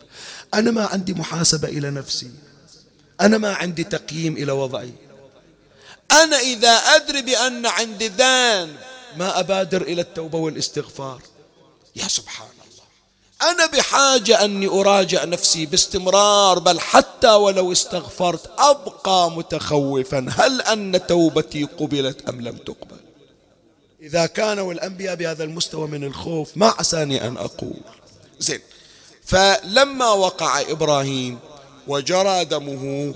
أنا ما عندي محاسبة إلى نفسي. أنا ما عندي تقييم إلى وضعي. أنا إذا أدري بأن عندي ذنب ما أبادر إلى التوبة والإستغفار. يا سبحان أنا بحاجة أني أراجع نفسي باستمرار بل حتى ولو استغفرت أبقى متخوفا. هل أن توبتي قبلت أم لم تقبل؟ إذا كانوا الأنبياء بهذا المستوى من الخوف ما عساني أن أقول. زين. فلما وقع إبراهيم وجرى دمه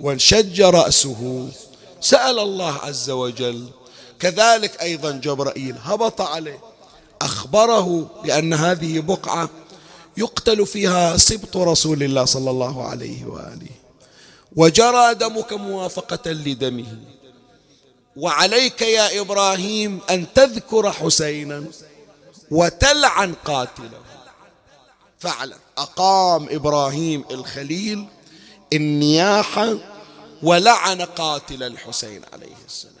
وانشج رأسه سأل الله عز وجل. كذلك أيضا جبرائيل هبط عليه. أخبره بأن هذه بقعة يقتل فيها سبط رسول الله صلى الله عليه وآله. وجرى دمك موافقة لدمه. وعليك يا إبراهيم أن تذكر حسينا وتلعن قاتله. فعلا. أقام إبراهيم الخليل النياحة ولعن قاتل الحسين عليه السلام.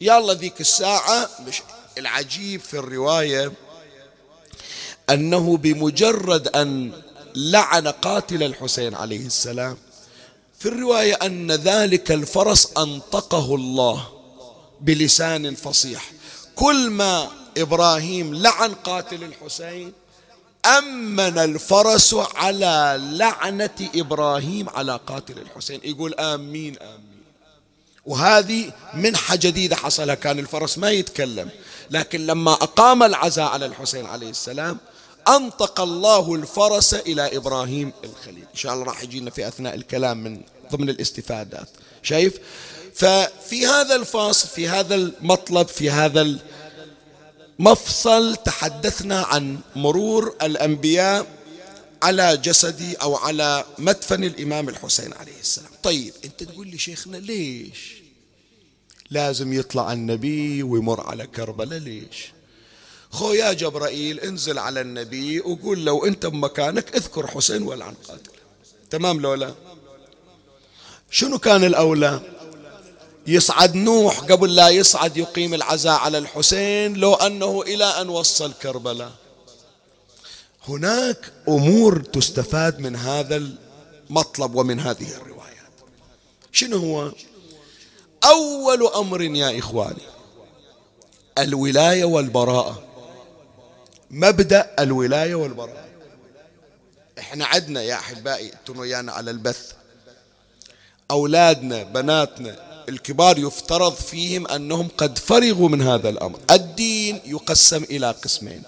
يلا ذيك الساعة مش العجيب في الرواية أنه بمجرد أن لعن قاتل الحسين عليه السلام في الرواية أن ذلك الفرس أنطقه الله بلسان فصيح. كل ما إبراهيم لعن قاتل الحسين أمن الفرس على لعنة إبراهيم على قاتل الحسين. يقول آمين آمين. وهذه منحة جديدة حصلها. كان الفرس ما يتكلم لكن لما أقام العزاء على الحسين عليه السلام أنطق الله الفرس إلى إبراهيم الخليل. إن شاء الله راح يجينا في أثناء الكلام من ضمن الاستفادات. شايف؟ ففي هذا الفاصل في هذا المطلب في هذا المفصل تحدثنا عن مرور الأنبياء على جسدي أو على مدفن الإمام الحسين عليه السلام. طيب أنت تقول لي شيخنا ليش لازم يطلع النبي ويمر على كربلاء؟ ليش؟ خويا جبرائيل انزل على النبي وقول لو أنت بمكانك اذكر حسين والعن قاتل تمام لو لا شنو كان الأولى؟ يصعد نوح قبل لا يصعد يقيم العزاء على الحسين لو أنه إلى أن وصل كربلاء. هناك أمور تستفاد من هذا المطلب ومن هذه الروايات. شنو هو؟ أول أمر يا إخواني الولاية والبراءة. مبدأ الولاية والبراءة. إحنا عدنا يا أحبائي أنتم ويانا على البث. أولادنا بناتنا الكبار يفترض فيهم أنهم قد فرغوا من هذا الأمر. الدين يقسم إلى قسمين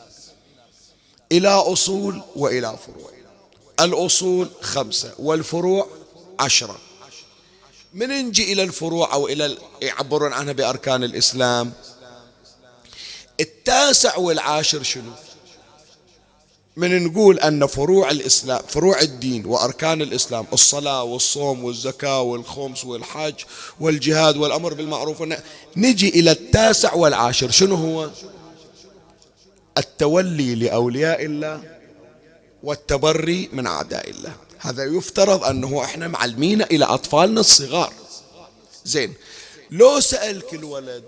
إلى أصول وإلى فروع. الأصول خمسة والفروع عشرة. من نجي إلى الفروع أو إلى يعبرون عنها بأركان الإسلام؟ التاسع والعاشر شنو؟ من نقول أن فروع الإسلام فروع الدين وأركان الإسلام الصلاة والصوم والزكاة والخمس والحج والجهاد والأمر بالمعروف نجي إلى التاسع والعاشر شنو هو؟ التولي لأولياء الله والتبري من أعداء الله. هذا يفترض أنه إحنا معلمين إلى أطفالنا الصغار. زين لو سألك الولد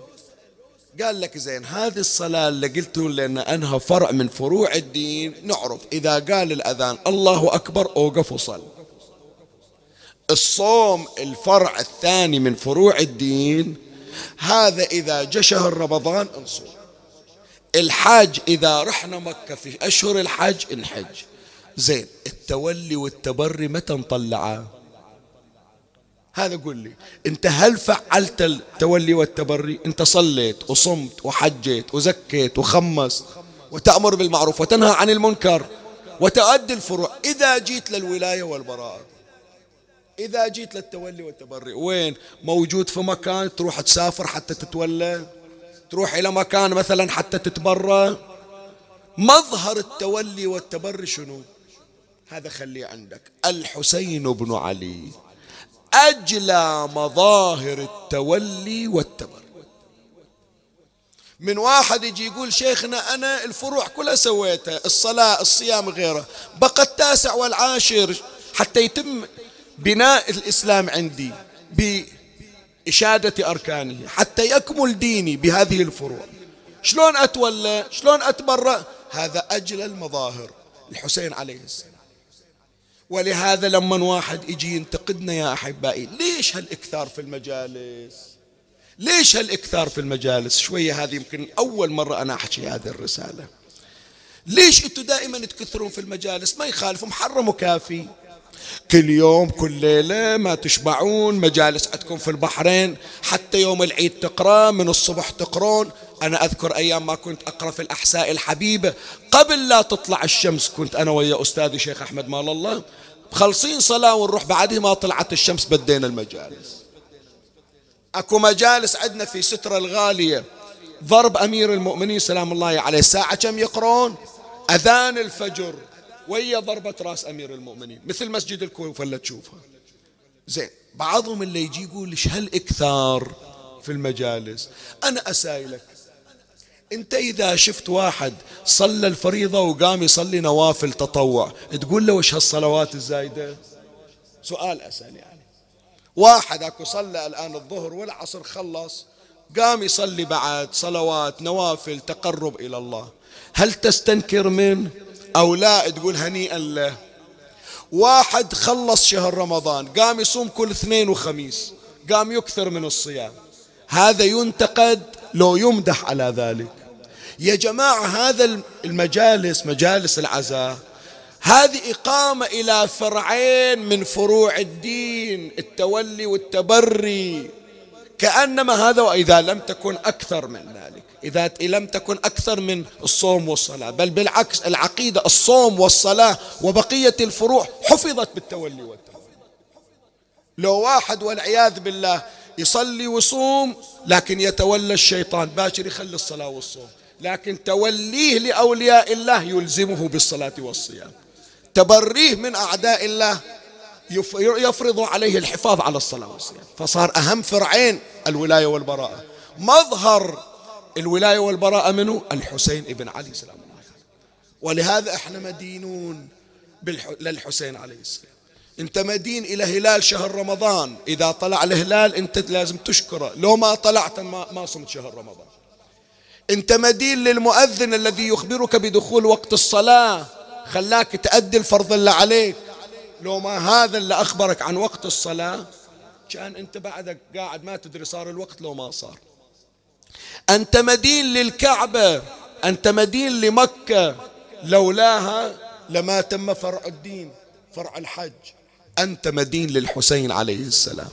قال لك زين هذه الصلاة اللي قلت لأن أنها فرع من فروع الدين. نعرف إذا قال الأذان الله أكبر أوقف وصل. الصوم الفرع الثاني من فروع الدين هذا إذا جاء شهر رمضان انصوم. الحاج إذا رحنا مكة في أشهر الحج انحج. زين التولي والتبري متى نطلعه هذا قول لي أنت هل فعلت التولي والتبري؟ أنت صليت وصمت وحجيت وزكيت وخمست وتأمر بالمعروف وتنهى عن المنكر وتؤدي الفروع. إذا جيت للولاية والبراءة إذا جيت للتولي والتبري وين؟ موجود في مكان تروح تسافر حتى تتولى؟ تروح إلى مكان مثلا حتى تتبرى؟ مظهر التولي والتبري شنو؟ هذا خليه عندك. الحسين بن علي. أجلى مظاهر التولي والتبر من واحد يجي يقول شيخنا أنا الفروع كلها سويتها الصلاة الصيام غيره بقى التاسع والعاشر حتى يتم بناء الإسلام عندي بإشادة أركانه حتى يكمل ديني بهذه الفروع. شلون أتولى؟ شلون أتبرأ؟ هذا أجل المظاهر. الحسين عليه السلام. ولهذا لما واحد يجي ينتقدنا يا أحبائي ليش هالإكثار في المجالس؟ ليش هالإكثار في المجالس؟ شوية هذه يمكن أول مرة أنا أحكي هذه الرسالة. ليش أنتم دائما تكثرون في المجالس؟ ما يخالف محرم وكافي كل يوم كل ليلة ما تشبعون مجالس عندكم في البحرين حتى يوم العيد تقرأ من الصبح تقرون أنا أذكر أيام ما كنت أقرأ في الأحساء الحبيبة قبل لا تطلع الشمس كنت أنا ويا أستاذي شيخ أحمد مال الله. خلصين صلاة ونروح بعدها ما طلعت الشمس بدينا المجالس. أكو مجالس عندنا في سترة الغالية. ضرب أمير المؤمنين سلام الله عليه. الساعة كم يقرون؟ أذان الفجر. ويا ضربة رأس أمير المؤمنين. مثل مسجد الكوفة اللي تشوفها. زين بعضهم اللي يجي يقول إيش هالإكثار في المجالس؟ أنا أسائلك أنت إذا شفت واحد صلى الفريضة وقام يصلي نوافل تطوع تقول له وش هالصلوات الزايدة؟ سؤال أسأل يعني. واحد أكو صلى الآن الظهر والعصر خلص قام يصلي بعد صلوات نوافل تقرب إلى الله. هل تستنكر منه أو لا تقول هنيئا له. واحد خلص شهر رمضان قام يصوم كل اثنين وخميس قام يكثر من الصيام. هذا ينتقد؟ لو يمدح على ذلك. يا جماعة هذا المجالس مجالس العزاء هذه إقامة إلى فرعين من فروع الدين التولي والتبري. كأنما هذا وإذا لم تكن أكثر من ذلك إذا لم تكن أكثر من الصوم والصلاة بل بالعكس العقيدة الصوم والصلاة وبقية الفروع حفظت بالتولي والتبري. لو واحد والعياذ بالله يصلي ويصوم لكن يتولى الشيطان. باكر يخلي الصلاة والصوم لكن توليه لأولياء الله يلزمه بالصلاة والصيام. تبريه من أعداء الله يفرض عليه الحفاظ على الصلاة والصيام. فصار أهم فرعين الولاية والبراءة. مظهر الولاية والبراءة منه الحسين ابن علي سلام الله ولهذا إحنا مدينون للحسين عليه السلام. انت مدين إلى هلال شهر رمضان. إذا طلع الهلال انت لازم تشكره. لو ما طلعت ما, ما صمت شهر رمضان. انت مدين للمؤذن الذي يخبرك بدخول وقت الصلاة. خلاك تأدي الفرض اللي عليك. لو ما هذا اللي أخبرك عن وقت الصلاة كان أنت بعدك قاعد ما تدري صار الوقت لو ما صار. أنت مدين للكعبة. أنت مدين لمكة. لولاها لما تم فرع الدين فرع الحج. أنت مدين للحسين عليه السلام.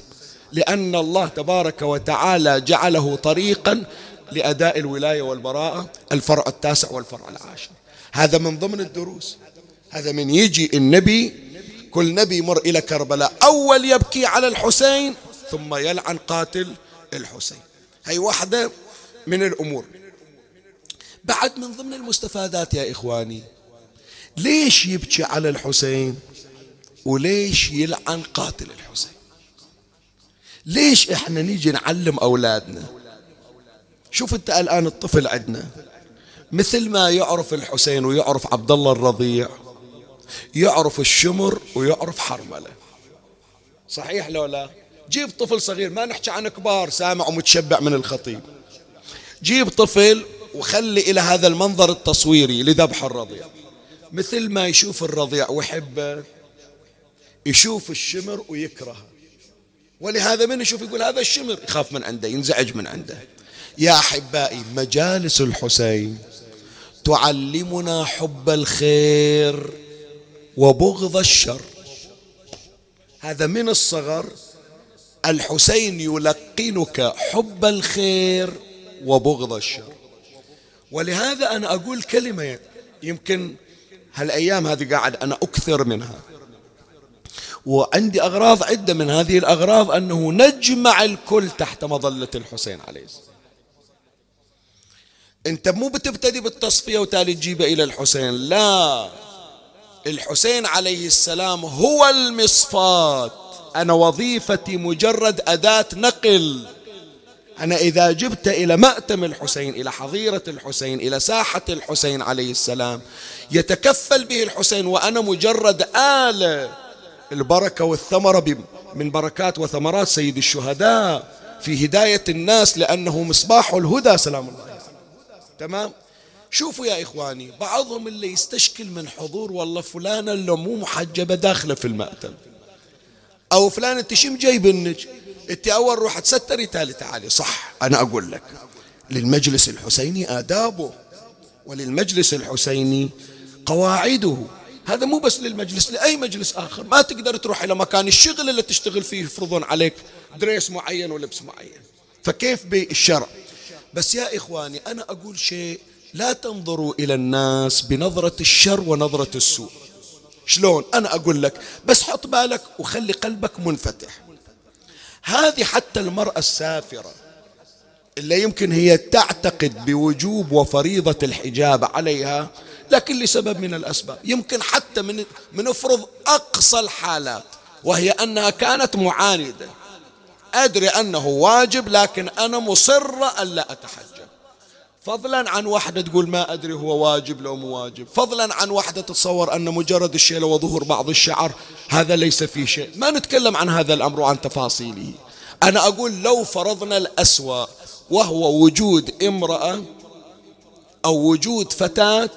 لأن الله تبارك وتعالى جعله طريقا لأداء الولاية والبراءة الفرع التاسع والفرع العاشر. هذا من ضمن الدروس. هذا من يجي النبي كل نبي يمر إلى كربلاء. أول يبكي على الحسين ثم يلعن قاتل الحسين. هي واحدة من الأمور. بعد من ضمن المستفادات يا إخواني ليش يبكي على الحسين؟ وليش يلعن قاتل الحسين؟ ليش إحنا نيجي نعلم أولادنا؟ شوف أنت الآن الطفل عندنا مثل ما يعرف الحسين ويعرف عبد الله الرضيع يعرف الشمر ويعرف حرملة. صحيح لو لا؟ جيب طفل صغير ما نحكي عن كبار سامع ومتشبع من الخطيب. جيب طفل وخلي إلى هذا المنظر التصويري لذبح الرضيع. مثل ما يشوف الرضيع ويحبه. يشوف الشمر ويكرهه. ولهذا من يشوف يقول هذا الشمر؟ يخاف من عنده ينزعج من عنده. يا أحبائي مجالس الحسين تعلمنا حب الخير وبغض الشر. هذا من الصغر. الحسين يلقنك حب الخير وبغض الشر. ولهذا أنا أقول كلمة يمكن هالأيام هذه قاعد أنا أكثر منها. وعندي أغراض عدة من هذه الأغراض أنه نجمع الكل تحت مظلة الحسين عليه السلام. أنت مو بتبتدي بالتصفية وتالي تجيبه إلى الحسين لا. الحسين عليه السلام هو المصفات. أنا وظيفتي مجرد أداة نقل. أنا إذا جبت إلى مأتم الحسين إلى حظيرة الحسين إلى ساحة الحسين عليه السلام يتكفل به الحسين وأنا مجرد آلة. البركة والثمرة من بركات وثمرات سيد الشهداء في هداية الناس لأنه مصباح الهدى سلام الله تمام؟ شوفوا يا إخواني بعضهم اللي يستشكل من حضور والله فلانة اللي مو محجبة داخلة في المأتم. أو فلان أنت شو مجيبنك أنت أول روح تستري تالي تعالي. صح أنا أقول لك للمجلس الحسيني آدابه وللمجلس الحسيني قواعده. هذا مو بس للمجلس لأي مجلس آخر. ما تقدر تروح إلى مكان الشغل اللي تشتغل فيه يفرضون عليك دريس معين ولبس معين. فكيف بالشرع؟ بس يا إخواني أنا أقول شيء لا تنظروا إلى الناس بنظرة الشر ونظرة السوء. شلون؟ أنا أقول لك بس حط بالك وخلي قلبك منفتح. هذه حتى المرأة السافرة اللي يمكن هي تعتقد بوجوب وفريضة الحجاب عليها لكن لسبب من الأسباب. يمكن حتى من من افرض أقصى الحالات وهي أنها كانت معاندة. أدري أنه واجب لكن أنا مصرة ألا أتحجب. فضلا عن واحدة تقول ما أدري هو واجب لو مو واجب. فضلا عن واحدة تتصور أن مجرد الشيلة وظهور بعض الشعر هذا ليس فيه شيء. ما نتكلم عن هذا الأمر وعن تفاصيله. أنا أقول لو فرضنا الأسوأ وهو وجود امرأة أو وجود فتاة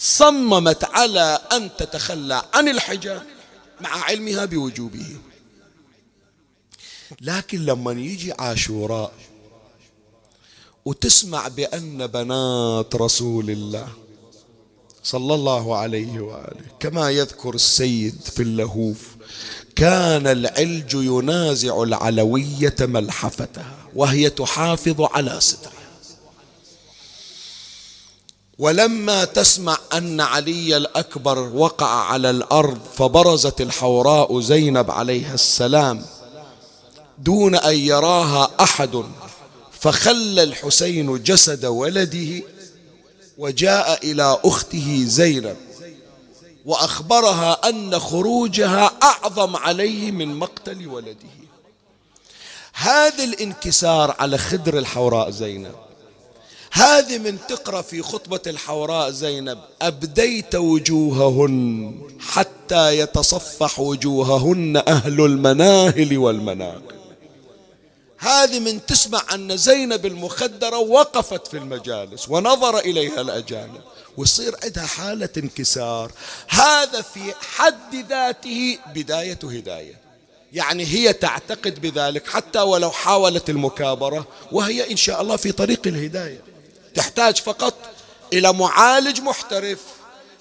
صممت على أن تتخلى عن الحجاب مع علمها بوجوبه. لكن لما يجي عاشوراء وتسمع بأن بنات رسول الله صلى الله عليه وآله كما يذكر السيد في اللهوف كان العلج ينازع العلوية ملحفتها وهي تحافظ على سترها. ولما تسمع أن علي الأكبر وقع على الأرض فبرزت الحوراء زينب عليها السلام دون أن يراها أحد فخلى الحسين جسد ولده وجاء إلى أخته زينب وأخبرها أن خروجها أعظم عليه من مقتل ولده. هذا الانكسار على خدر الحوراء زينب. هذه من تقرأ في خطبة الحوراء زينب. أبديت وجوههن حتى يتصفح وجوههن أهل المناهل والمناقب. هذه من تسمع أن زينب المخدرة وقفت في المجالس ونظر إليها الأجانب. ويصير عندها حالة انكسار. هذا في حد ذاته بداية هداية. يعني هي تعتقد بذلك حتى ولو حاولت المكابرة وهي إن شاء الله في طريق الهداية. تحتاج فقط إلى معالج محترف.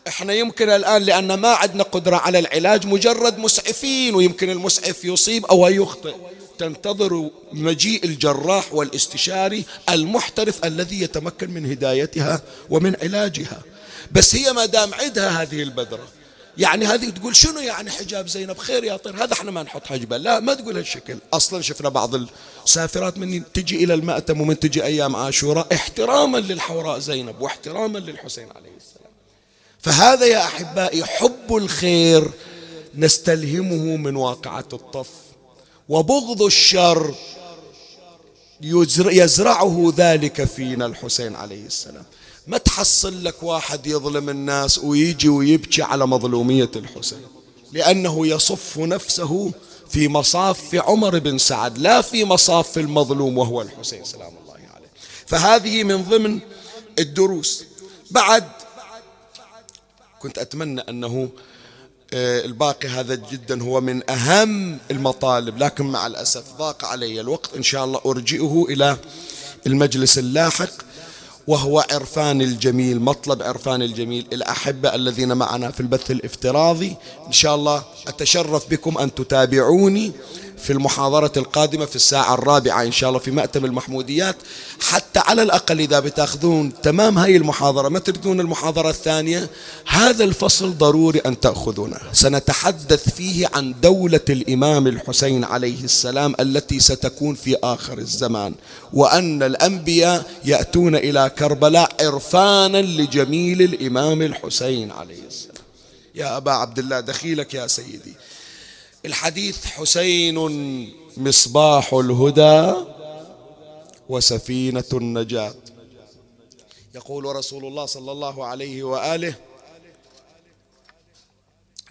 إحنا يمكن الآن لأن ما عندنا قدرة على العلاج مجرد مسعفين ويمكن المسعف يصيب أو يخطئ. تنتظر مجيء الجراح والاستشاري المحترف الذي يتمكن من هدايتها ومن علاجها. بس هي ما دام عندها هذه البذرة يعني هذه تقول شنو يعني حجاب زينب؟ خير يا طير هذا إحنا ما نحط حجبه لا ما تقول هالشكل. أصلا شفنا بعض السافرات من تجي إلى المأتم ومن تجي أيام عاشوراء احتراما للحوراء زينب واحتراما للحسين عليه السلام. فهذا يا أحبائي حب الخير نستلهمه من واقعة الطف وبغض الشر يزرعه ذلك فينا الحسين عليه السلام. ما تحصل لك واحد يظلم الناس ويجي ويبكي على مظلومية الحسين. لأنه يصف نفسه في مصاف عمر بن سعد لا في مصاف المظلوم وهو الحسين سلام الله عليه. فهذه من ضمن الدروس. بعد كنت أتمنى أنه آه، الباقي هذا جدا هو من أهم المطالب لكن مع الأسف ضاق علي الوقت. إن شاء الله أرجئه إلى المجلس اللاحق. وهو عرفان الجميل مطلب عرفان الجميل. الأحبة الذين معنا في البث الافتراضي إن شاء الله أتشرف بكم أن تتابعوني. في المحاضرة القادمة في الساعة الرابعة إن شاء الله في مأتم المحموديات. حتى على الأقل إذا بتأخذون تمام هاي المحاضرة ما تريدون المحاضرة الثانية هذا الفصل ضروري أن تأخذونه. سنتحدث فيه عن دولة الإمام الحسين عليه السلام التي ستكون في آخر الزمان وأن الأنبياء يأتون إلى كربلاء عرفانا لجميل الإمام الحسين عليه السلام. يا أبا عبد الله دخيلك يا سيدي. الحديث حسين مصباح الهدى وسفينة النجاة. يقول رسول الله صلى الله عليه وآله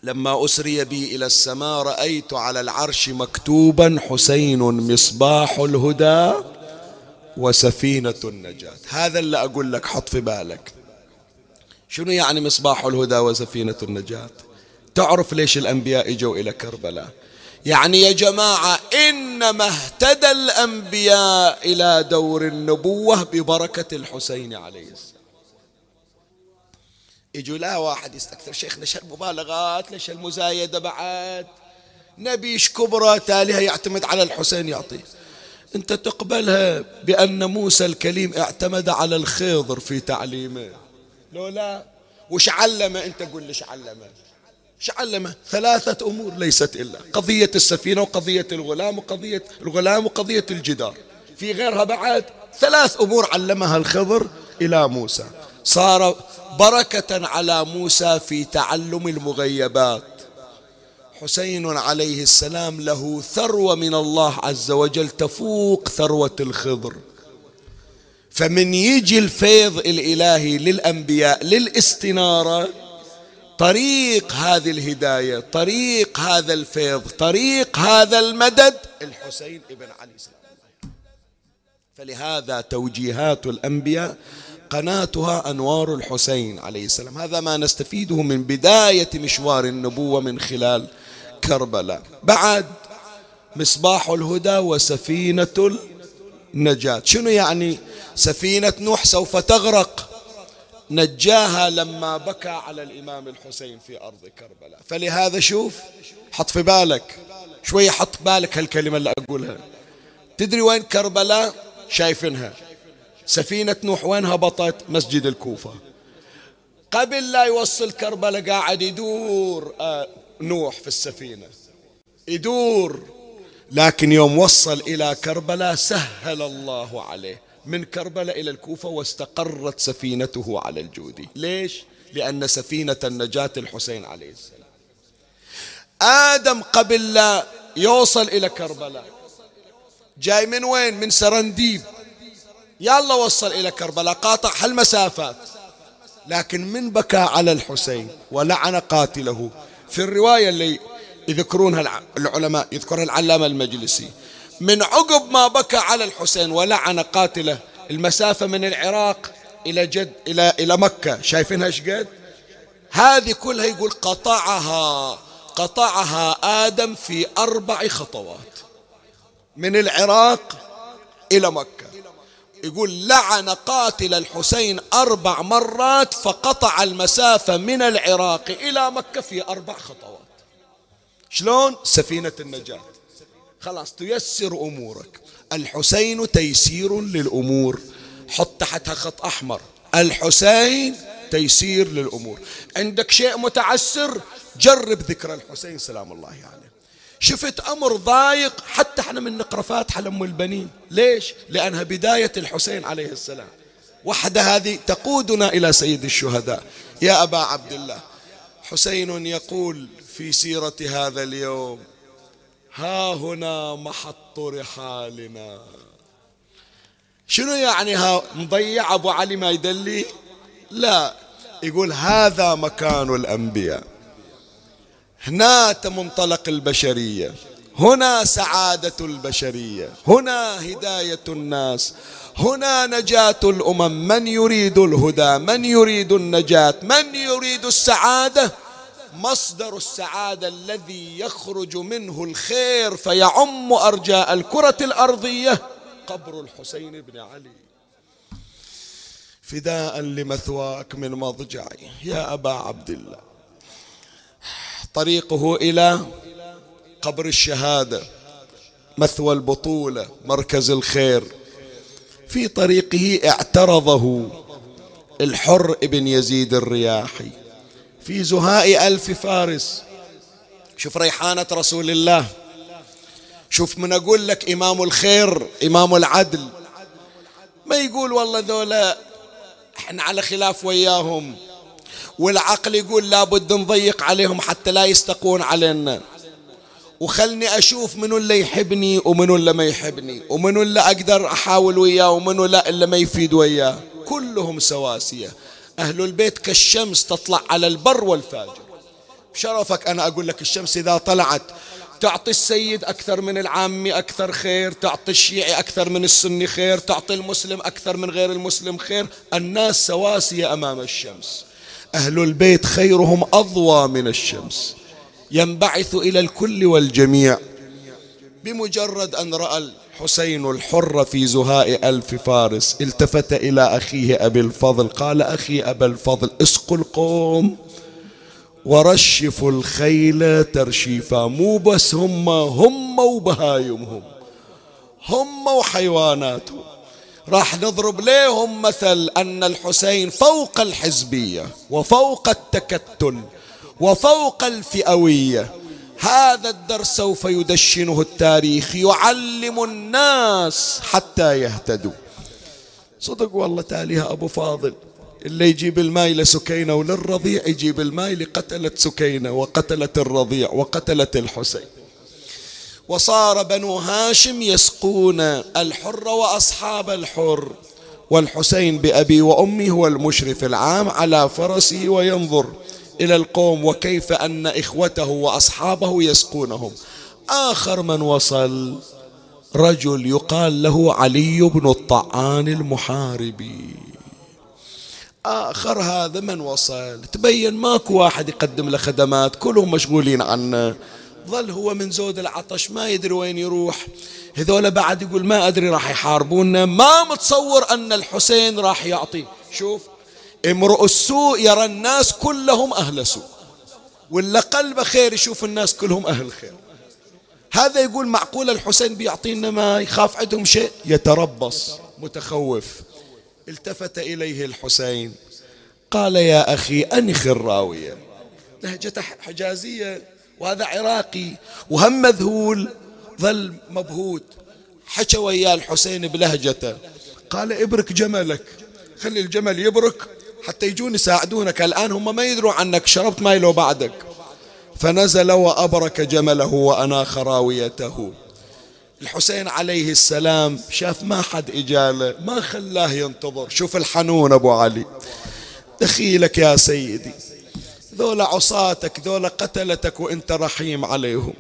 لما أسري بي إلى السماء رأيت على العرش مكتوبا حسين مصباح الهدى وسفينة النجاة. هذا اللي أقول لك حط في بالك. شنو يعني مصباح الهدى وسفينة النجاة؟ تعرف ليش الأنبياء إجوا إلى كربلاء؟ يعني يا جماعة إنما اهتدى الأنبياء إلى دور النبوة ببركة الحسين عليه السلام. يجوا لا واحد يستكثر شيخنا ليش المبالغات ليش المزايدة بعد؟ نبيش كبرى تاليها يعتمد على الحسين يعطيه. أنت تقبلها بأن موسى الكليم اعتمد على الخضر في تعليمه. لو لا وش علمه؟ أنت قول ليش علمه؟ إيش علمه ثلاثة أمور ليست إلا قضية السفينة وقضية الغلام وقضية الغلام وقضية الجدار. في غيرها بعد ثلاث أمور علمها الخضر إلى موسى. صار بركة على موسى في تعلم المغيبات. حسين عليه السلام له ثروة من الله عز وجل تفوق ثروة الخضر. فمن يجي الفيض الإلهي للأنبياء للاستنارة طريق هذه الهداية طريق هذا الفيض طريق هذا المدد. الحسين ابن علي سلام الله فلهذا توجيهات الأنبياء قناتها أنوار الحسين عليه السلام. هذا ما نستفيده من بداية مشوار النبوة من خلال كربلاء. بعد مصباح الهدى وسفينة النجاة. شنو يعني سفينة نوح سوف تغرق؟ نجاها لما بكى على الإمام الحسين في أرض كربلاء. فلهذا شوف حط في بالك. شوية حط بالك هالكلمة اللي أقولها. تدري وين كربلاء؟ شايفينها. سفينة نوح وين هبطت مسجد الكوفة؟ قبل لا يوصل كربلاء قاعد يدور آه نوح في السفينة. يدور. لكن يوم وصل إلى كربلاء سهل الله عليه. من كربلاء إلى الكوفة واستقرت سفينته على الجودي. ليش؟ لأن سفينة النجاة الحسين عليه السلام. آدم قبل لا يوصل إلى كربلاء. جاي من وين؟ من سرنديب. يلا وصل إلى كربلاء. قاطع هالمسافات. لكن من بكى على الحسين ولعن قاتله. في الرواية اللي يذكرونها العلماء يذكرها العلامة المجلسي. من عقب ما بكى على الحسين ولعن قاتله. المسافة من العراق إلى جد إلى إلى مكة. شايفينها إيش قد؟ هذه كلها يقول قطعها قطعها آدم في أربع خطوات. من العراق إلى مكة. يقول لعن قاتل الحسين أربع مرات فقطع المسافة من العراق إلى مكة في أربع خطوات. شلون؟ سفينة النجاة. خلاص تيسر أمورك. الحسين تيسير للأمور. حط تحتها خط أحمر. الحسين تيسير للأمور. عندك شيء متعسر؟ جرب ذكر الحسين سلام الله عليه. يعني. شفت أمر ضايق؟ حتى إحنا من نقرأ فاتحة لأم البنين. ليش؟ لأنها بداية الحسين عليه السلام. وحدة هذه تقودنا إلى سيد الشهداء. يا أبا عبد الله حسين يقول في سيرة هذا اليوم ها هنا محط رحالنا. شنو يعني ها مضيع أبو علي ما يدلي؟ لا يقول هذا مكان الأنبياء. هنا منطلق البشرية هنا سعادة البشرية هنا هداية الناس هنا نجاة الأمم. من يريد الهدى؟ من يريد النجاة؟ من يريد السعادة؟ مصدر السعادة الذي يخرج منه الخير فيعم أرجاء الكرة الأرضية. قبر الحسين بن علي. فداء لمثواك من مضجعي. يا أبا عبد الله. طريقه إلى قبر الشهادة. مثوى البطولة مركز الخير. في طريقه اعترضه الحر ابن يزيد الرياحي. في زهاء ألف فارس. شوف ريحانة رسول الله. شوف من أقول لك إمام الخير إمام العدل. ما يقول والله ذولا إحنا على خلاف وياهم. والعقل يقول لابد نضيق عليهم حتى لا يستقون علينا. وخلني أشوف منو اللي يحبني ومنو اللي ما يحبني ومنو اللي أقدر أحاول وياه ومنو لا اللي ما يفيد وياه. كلهم سواسية. أهل البيت كالشمس تطلع على البر والفاجر. شرفك أنا أقول لك الشمس إذا طلعت تعطي السيد أكثر من العامي أكثر خير تعطي الشيعي أكثر من السني خير تعطي المسلم أكثر من غير المسلم خير. الناس سواسية أمام الشمس. أهل البيت خيرهم أضوى من الشمس. ينبعث إلى الكل والجميع. بمجرد أن رأى الحسين الحر في زهاء ألف فارس. التفت إلى أخيه أبي الفضل. قال أخي أبا الفضل اسقوا القوم ورشفوا الخيل ترشيفا. مو بس هم هم وبهايمهم هم وحيواناتهم. راح نضرب لهم مثل أن الحسين فوق الحزبية وفوق التكتل وفوق الفئوية. هذا الدرس سوف يدشنه التاريخ يعلم الناس حتى يهتدوا. صدق والله تاليها أبو فاضل اللي يجيب الماء لسكينة وللرضيع يجيب الماء لقتلت سكينة وقتلت الرضيع وقتلت الحسين. وصار بنو هاشم يسقون الحر وأصحاب الحر والحسين بأبي وأمي هو المشرف العام على فرسه وينظر. إلى القوم وكيف أن إخوته وأصحابه يسقونهم آخر من وصل رجل يقال له علي بن الطعان المحاربي. آخر هذا من وصل. تبين ماكو واحد يقدم له خدمات كلهم مشغولين عنه. ظل هو من زود العطش ما يدري وين يروح. هذول بعد يقول ما أدري راح يحاربونا ما متصور أن الحسين راح يعطي. شوف امرؤ السوء يرى الناس كلهم أهل سوء ولا قلبه خير يشوف الناس كلهم أهل خير. هذا يقول معقول الحسين بيعطينا ما يخاف عندهم شيء يتربص متخوف. التفت إليه الحسين قال يا أخي أنخ الراوية لهجة حجازية وهذا عراقي وهم مذهول ظل مبهوت. حكى وياه الحسين بلهجته قال ابرك جملك خلي الجمل يبرك. حتى يجون يساعدونك. الآن هم ما يدروا عنك. شربت ماي لو بعدك. فنزل وأبرك جمله وأناخ راويته الحسين عليه السلام شاف ما حد إجاله. ما خلاه ينتظر. شوف الحنون أبو علي. دخيلك يا سيدي. ذولا عصاتك ذولا قتلتك وإنت رحيم عليهم.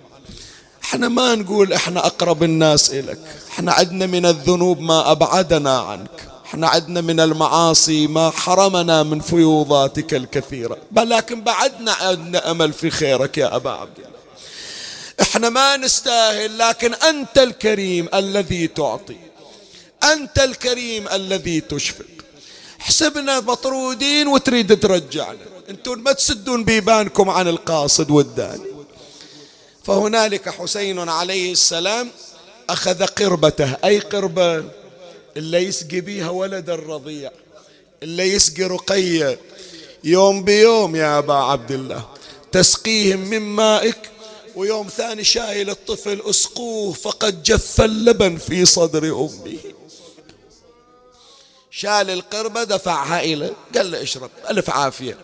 إحنا ما نقول إحنا أقرب الناس إلك. إحنا عدنا من الذنوب ما أبعدنا عنك. إحنا عدنا من المعاصي ما حرمنا من فيوضاتك الكثيرة. بل لكن بعدنا عندنا أمل في خيرك يا أبا عبد الله. إحنا ما نستاهل لكن أنت الكريم الذي تعطي. أنت الكريم الذي تشفق. حسبنا مطرودين وتريد ترجعنا. أنتم ما تسدون بيبانكم عن القاصد والداني. فهنالك حسين عليه السلام أخذ قربته. أي قربة اللي يسقي بيها ولد الرضيع اللي يسقي رقية. يوم بيوم يا أبا عبد الله تسقيهم من مائك ويوم ثاني شايل الطفل أسقوه فقد جف اللبن في صدر أمه. شال القربة دفعها إليه قال له اشرب ألف عافية.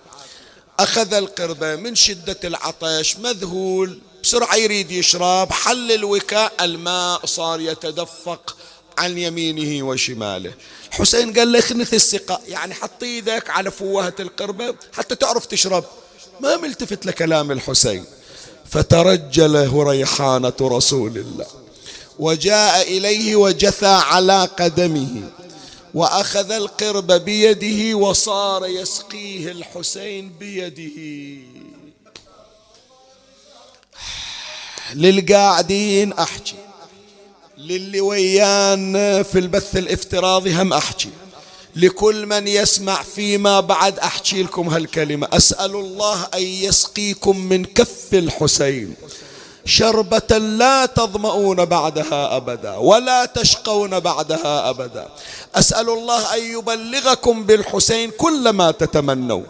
أخذ القربة من شدة العطش مذهول بسرعة يريد يشرب حل الوكاء الماء صار يتدفق. عن يمينه وشماله. حسين قال له اخنث السقاء يعني حط إيدك على فوهة القربة حتى تعرف تشرب. ما ملتفت لكلام الحسين. فترجله ريحانة رسول الله. وجاء إليه وجثى على قدمه. وأخذ القرب بيده وصار يسقيه الحسين بيده. للقاعدين أحكي. للي ويانا في البث الافتراضي هم أحكي. لكل من يسمع فيما بعد أحكي لكم هالكلمة. أسأل الله أن يسقيكم من كف الحسين. شربة لا تظمؤون بعدها أبدا ولا تشقون بعدها أبدا. أسأل الله أن يبلغكم بالحسين كل ما تتمنوا.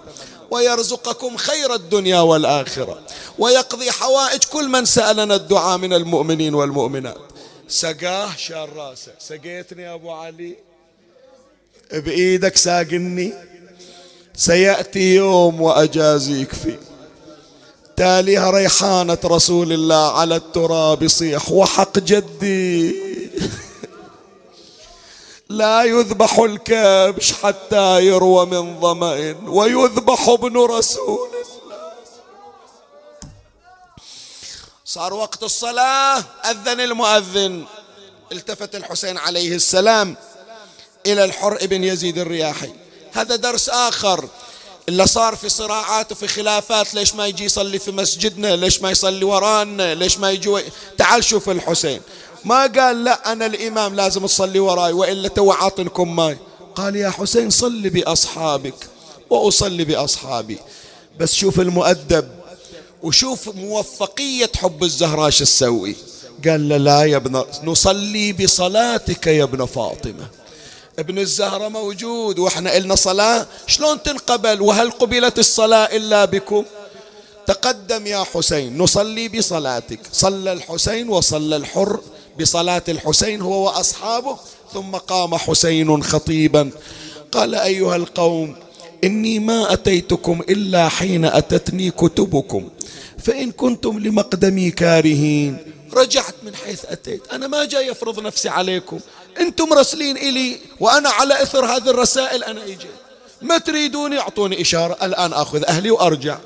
ويرزقكم خير الدنيا والآخرة. ويقضي حوائج كل من سألنا الدعاء من المؤمنين والمؤمنات. سقاه شار راسه. سقيتني يا أبو علي؟ بإيدك ساقني. سيأتي يوم وأجازيك فيه تاليها ريحانة رسول الله على التراب يصيح وحق جدي. (laughs) لا يذبح الكبش حتى يروى من ظمأ ويذبح ابن رسول صار وقت الصلاة. أذن المؤذن. التفت الحسين عليه السلام إلى الحر ابن يزيد الرياحي. هذا درس آخر. إلا صار في صراعات وفي خلافات ليش ما يجي يصلي في مسجدنا؟ ليش ما يصلي ورانا؟ ليش ما يجي و... تعال شوف الحسين. ما قال لا أنا الإمام لازم تصلي وراي وإلا تو عاطنكم ماي. قال يا حسين صلي بأصحابك وأصلي بأصحابي. بس شوف المؤدب. وشوف موفقية حب الزهراء شو تسوي قال له لا يا ابن نصلي بصلاتك يا ابن فاطمة. ابن الزهرة موجود وإحنا إلنا صلاة. شلون تنقبل؟ وهل قبلت الصلاة إلا بكم؟ تقدم يا حسين نصلي بصلاتك. صلى الحسين وصلى الحر بصلاة الحسين هو وأصحابه ثم قام حسين خطيبا. قال أيها القوم إني ما أتيتكم إلا حين أتتني كتبكم. فإن كنتم لمقدمي كارهين رجعت من حيث أتيت. أنا ما جاي أفرض نفسي عليكم. أنتم مرسلين إلي وأنا على إثر هذه الرسائل أنا إجيت. ما تريدوني؟ أعطوني إشارة. الآن أخذ أهلي وأرجع.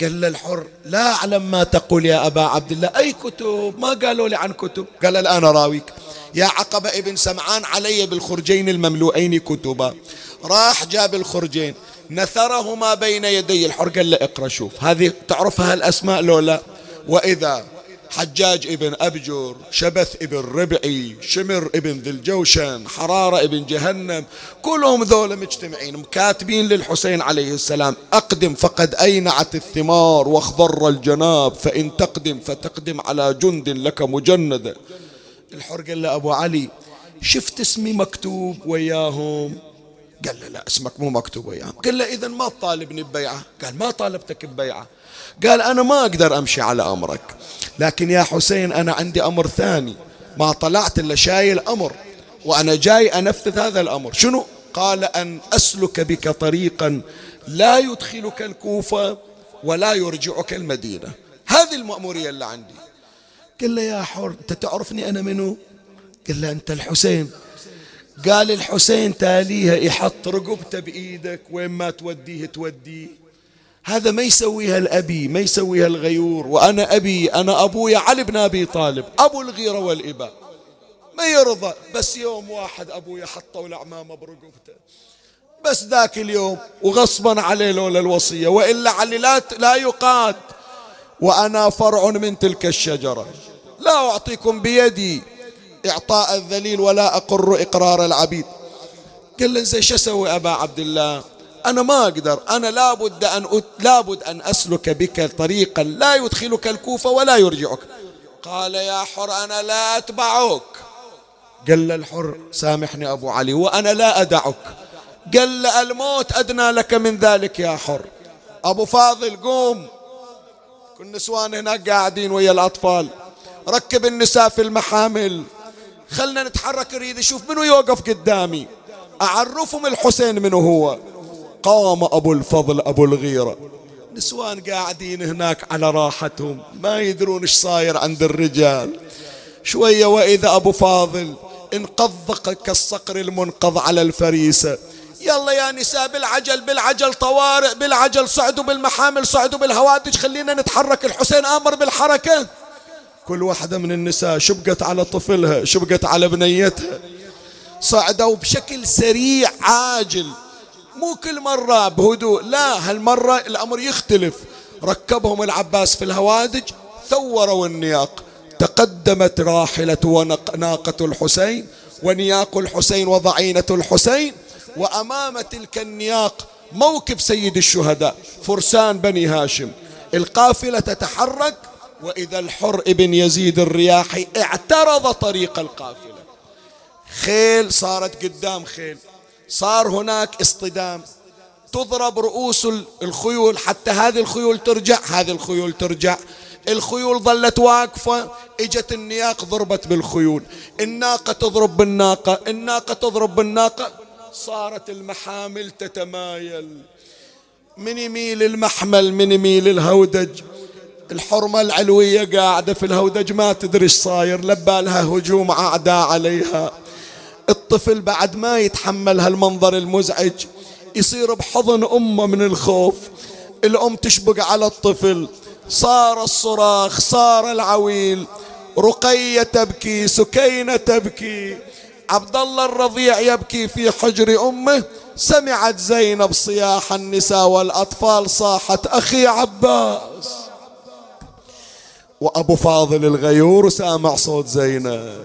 قال الحر لا أعلم ما تقول يا أبا عبد الله. أي كتب؟ ما قالوا لي عن كتب. قال الآن راويك يا عقبة ابن سمعان علي بالخرجين المملوئين كتبا. راح جاب الخرجين نثرهما بين يدي الحر قال له اقرأ شوف هذه تعرفها الأسماء لو لا؟ وإذا حجاج ابن أبجر شبث ابن ربعي شمر ابن ذي الجوشن حرارة ابن جهنم كلهم ذولا مجتمعين مكاتبين للحسين عليه السلام. أقدم فقد أينعت الثمار واخضر الجناب فإن تقدم فتقدم على جند لك مجندة الحر قال له أبو علي شفت اسمي مكتوب وياهم؟ قال له لا اسمك مو مكتوب وياهم قال له إذا ما تطالبني ببيعة. قال ما طالبتك ببيعة. قال أنا ما أقدر أمشي على أمرك. لكن يا حسين أنا عندي أمر ثاني. ما طلعت إلا شايل أمر. وأنا جاي أنفذ هذا الأمر. شنو؟ قال أن أسلك بك طريقا لا يدخلك الكوفة ولا يرجعك المدينة. هذه المأمورية اللي عندي. قال له يا حر أنت تعرفني أنا منو؟ قال له أنت الحسين. قال الحسين تاليها يحط رقبته بإيدك وين ما توديه توديه. هذا ما يسويها الأبي ما يسويها الغيور. وأنا أبي أنا أبويا علي بن أبي طالب أبو الغيرة والإباء. ما يرضى بس يوم واحد أبويا حطوا العمامة برقبته. بس ذاك اليوم وغصبا عليه لولا الوصية. وإلا علي لا, لا يقاد. وأنا فرع من تلك الشجرة. لا أعطيكم بيدي. إعطاء الذليل ولا أقر إقرار العبيد. قال له زي شو أسوي أبا عبد الله؟ أنا ما أقدر. أنا لابد أن أت... لابد أن أسلك بك طريقا لا يدخلك الكوفة ولا يرجعك. قال يا حر أنا لا أتبعك. قال الحر سامحني أبو علي وأنا لا أدعك. قال الموت أدنى لك من ذلك يا حر. أبو فاضل قوم. كل نسوان هناك قاعدين ويا الأطفال. ركب النساء في المحامل. خلنا نتحرك اريد أشوف منو يوقف قدامي. أعرفهم الحسين منو هو. قام أبو الفضل أبو الغيرة. نسوان قاعدين هناك على راحتهم. ما يدرون إيش صاير عند الرجال. شوية وإذا أبو فاضل انقض كالصقر المنقض على الفريسة. يلا يا نساء بالعجل بالعجل طوارئ بالعجل صعدوا بالمحامل صعدوا بالهوادج. خلينا نتحرك. الحسين آمر بالحركة. كل واحدة من النساء شبقت على طفلها شبقت على بنيتها. صعدوا بشكل سريع عاجل. مو كل مرة بهدوء لا هالمرة الأمر يختلف. ركبهم العباس في الهوادج ثوروا النياق. تقدمت راحلة وناقة الحسين ونياق الحسين وضعينة الحسين وأمام تلك النياق موكب سيد الشهداء فرسان بني هاشم. القافلة تتحرك وإذا الحر ابن يزيد الرياحي اعترض طريق القافلة. خيل صارت قدام خيل صار هناك اصطدام. تضرب رؤوس الخيول حتى هذه الخيول ترجع هذه الخيول ترجع. الخيول ظلت واقفة إجت النياق ضربت بالخيول. الناقة تضرب بالناقة الناقة تضرب بالناقة. صارت المحامل تتمايل. من يميل المحمل من يميل الهودج. الحرمة العلوية قاعدة في الهودج ما تدري إيش صاير. لبالها هجوم أعداء عليها. الطفل بعد ما يتحمل هالمنظر المزعج يصير بحضن أمه من الخوف. الأم تشبق على الطفل. صار الصراخ صار العويل. رقية تبكي سكينة تبكي. عبد الله الرضيع يبكي في حجر أمه. سمعت زينب صياح النساء والأطفال صاحت أخي عباس. وأبو فاضل الغيور سامع صوت زينب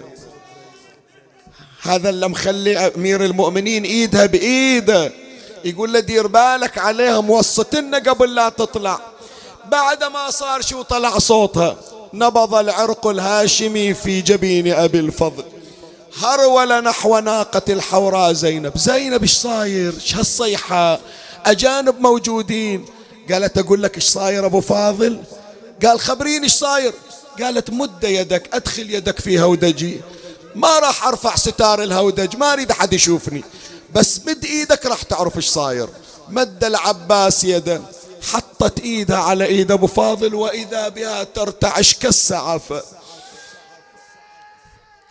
هذا اللي مخلي أمير المؤمنين إيدها بإيده. يقول له دير بالك عليها موسطنا قبل لا تطلع. بعد ما صار شو طلع صوتها. نبض العرق الهاشمي في جبين أبي الفضل. هرول نحو ناقة الحوراء زينب. زينب إيش صاير؟ إيش هالصيحة؟ أجانب موجودين. قالت أقول لك إيش صاير أبو فاضل؟ قال خبريني إيش صاير؟ قالت مد يدك أدخل يدك في هودجي. ما راح أرفع ستار الهودج ما أريد أحد يشوفني. بس مد إيدك راح تعرف إيش صاير. مد العباس يده حطت ايدها على إيد أبو فاضل وإذا بها ترتعش كالسعافة.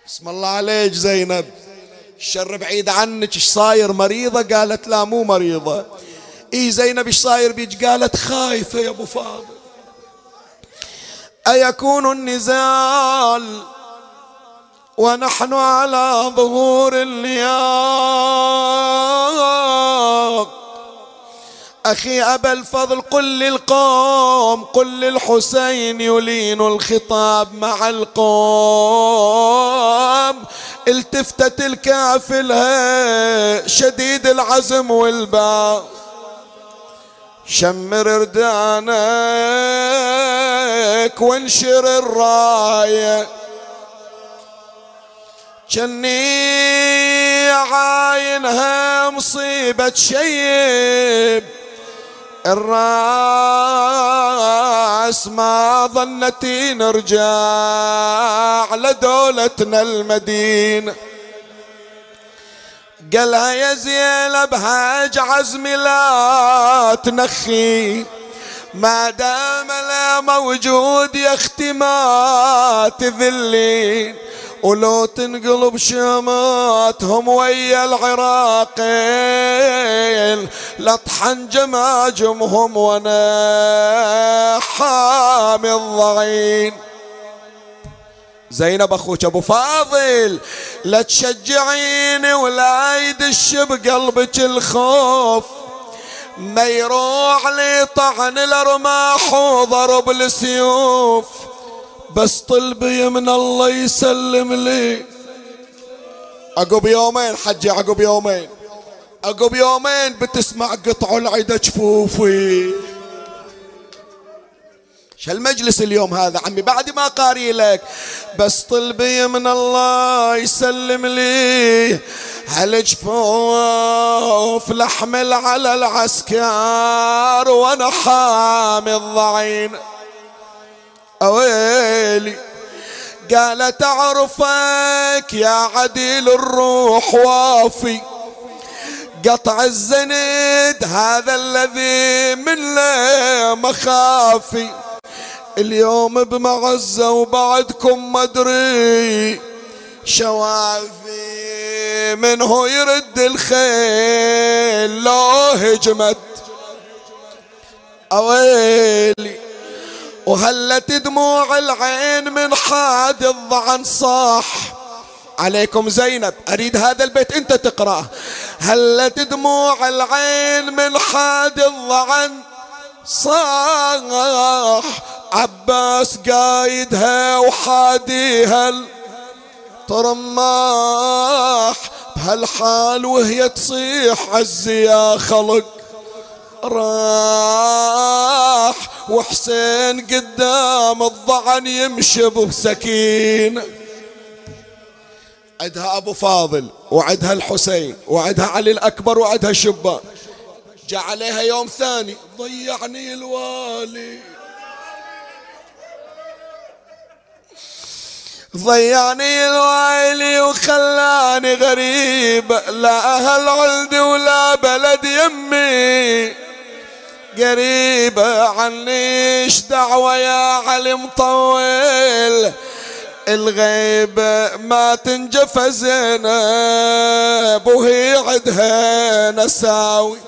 اسم الله عليك زينب. الشر بعيد عنك إيش صاير؟ مريضة؟ قالت لا مو مريضة. اي زينب إيش صاير بيج قالت خايفة يا أبو فاضل. أيكون النزال ونحن على ظهور النياق أخي أبا الفضل قل للقوم قل للحسين يلين الخطاب مع القوم. التفتت الكافلة شديد العزم والباق. شمر ردانك وانشر الراية. جني عاينها مصيبة شيب. الراس ما ظنتي نرجع لدولتنا المدينة. قالها يا زينب هاج عزمي لا تنخي. ما دام لا موجود يا أختي ما تذلين ولو تنقلب شماتهم ويا العراقين لطحن جماجمهم وأنا حامي الضعين. زينب أخوك أبو فاضل لا تشجعيني ولا يدش بقلبك الخوف. ما يروح لي طعن الأرماح وضرب السيوف. بس طلبي من الله يسلم لي. عقب يومين حجي عقب يومين. عقب يومين بتسمع قطع العيدة جفوفي. المجلس اليوم هذا عمي بعد ما قاري لك. بس طلبي من الله يسلم لي هالجفوف لحمل على العسكر وأنا حامي الضعين. أويلي قالت اعرفك يا عديل الروح وافي. قطع الزند هذا الذي من لا مخافي. اليوم بمعزة وبعدكم مدري شوافي منه يرد الخيل. لو هجمت. أويلي. وهلت دموع العين من حاد الضعن صاح. عليكم زينب أريد هذا البيت أنت تقرأه. هلت دموع العين من حاد الضعن صاح. عباس قايدها وحاديها ترماح بهالحال وهي تصيح عزي يا خلق. راح وحسين قدام الضعن يمشي بسكين عدها أبو فاضل وعدها الحسين وعدها علي الأكبر وعدها الشبان جاء عليها يوم ثاني ضيعني الوالي. ضيعني الوالي وخلاني غريب. لا أهل عندي ولا بلد يمي. قريبة عنيش دعوة يا علي مطول. الغيب ما تنجف زينب وهي عدها نساوي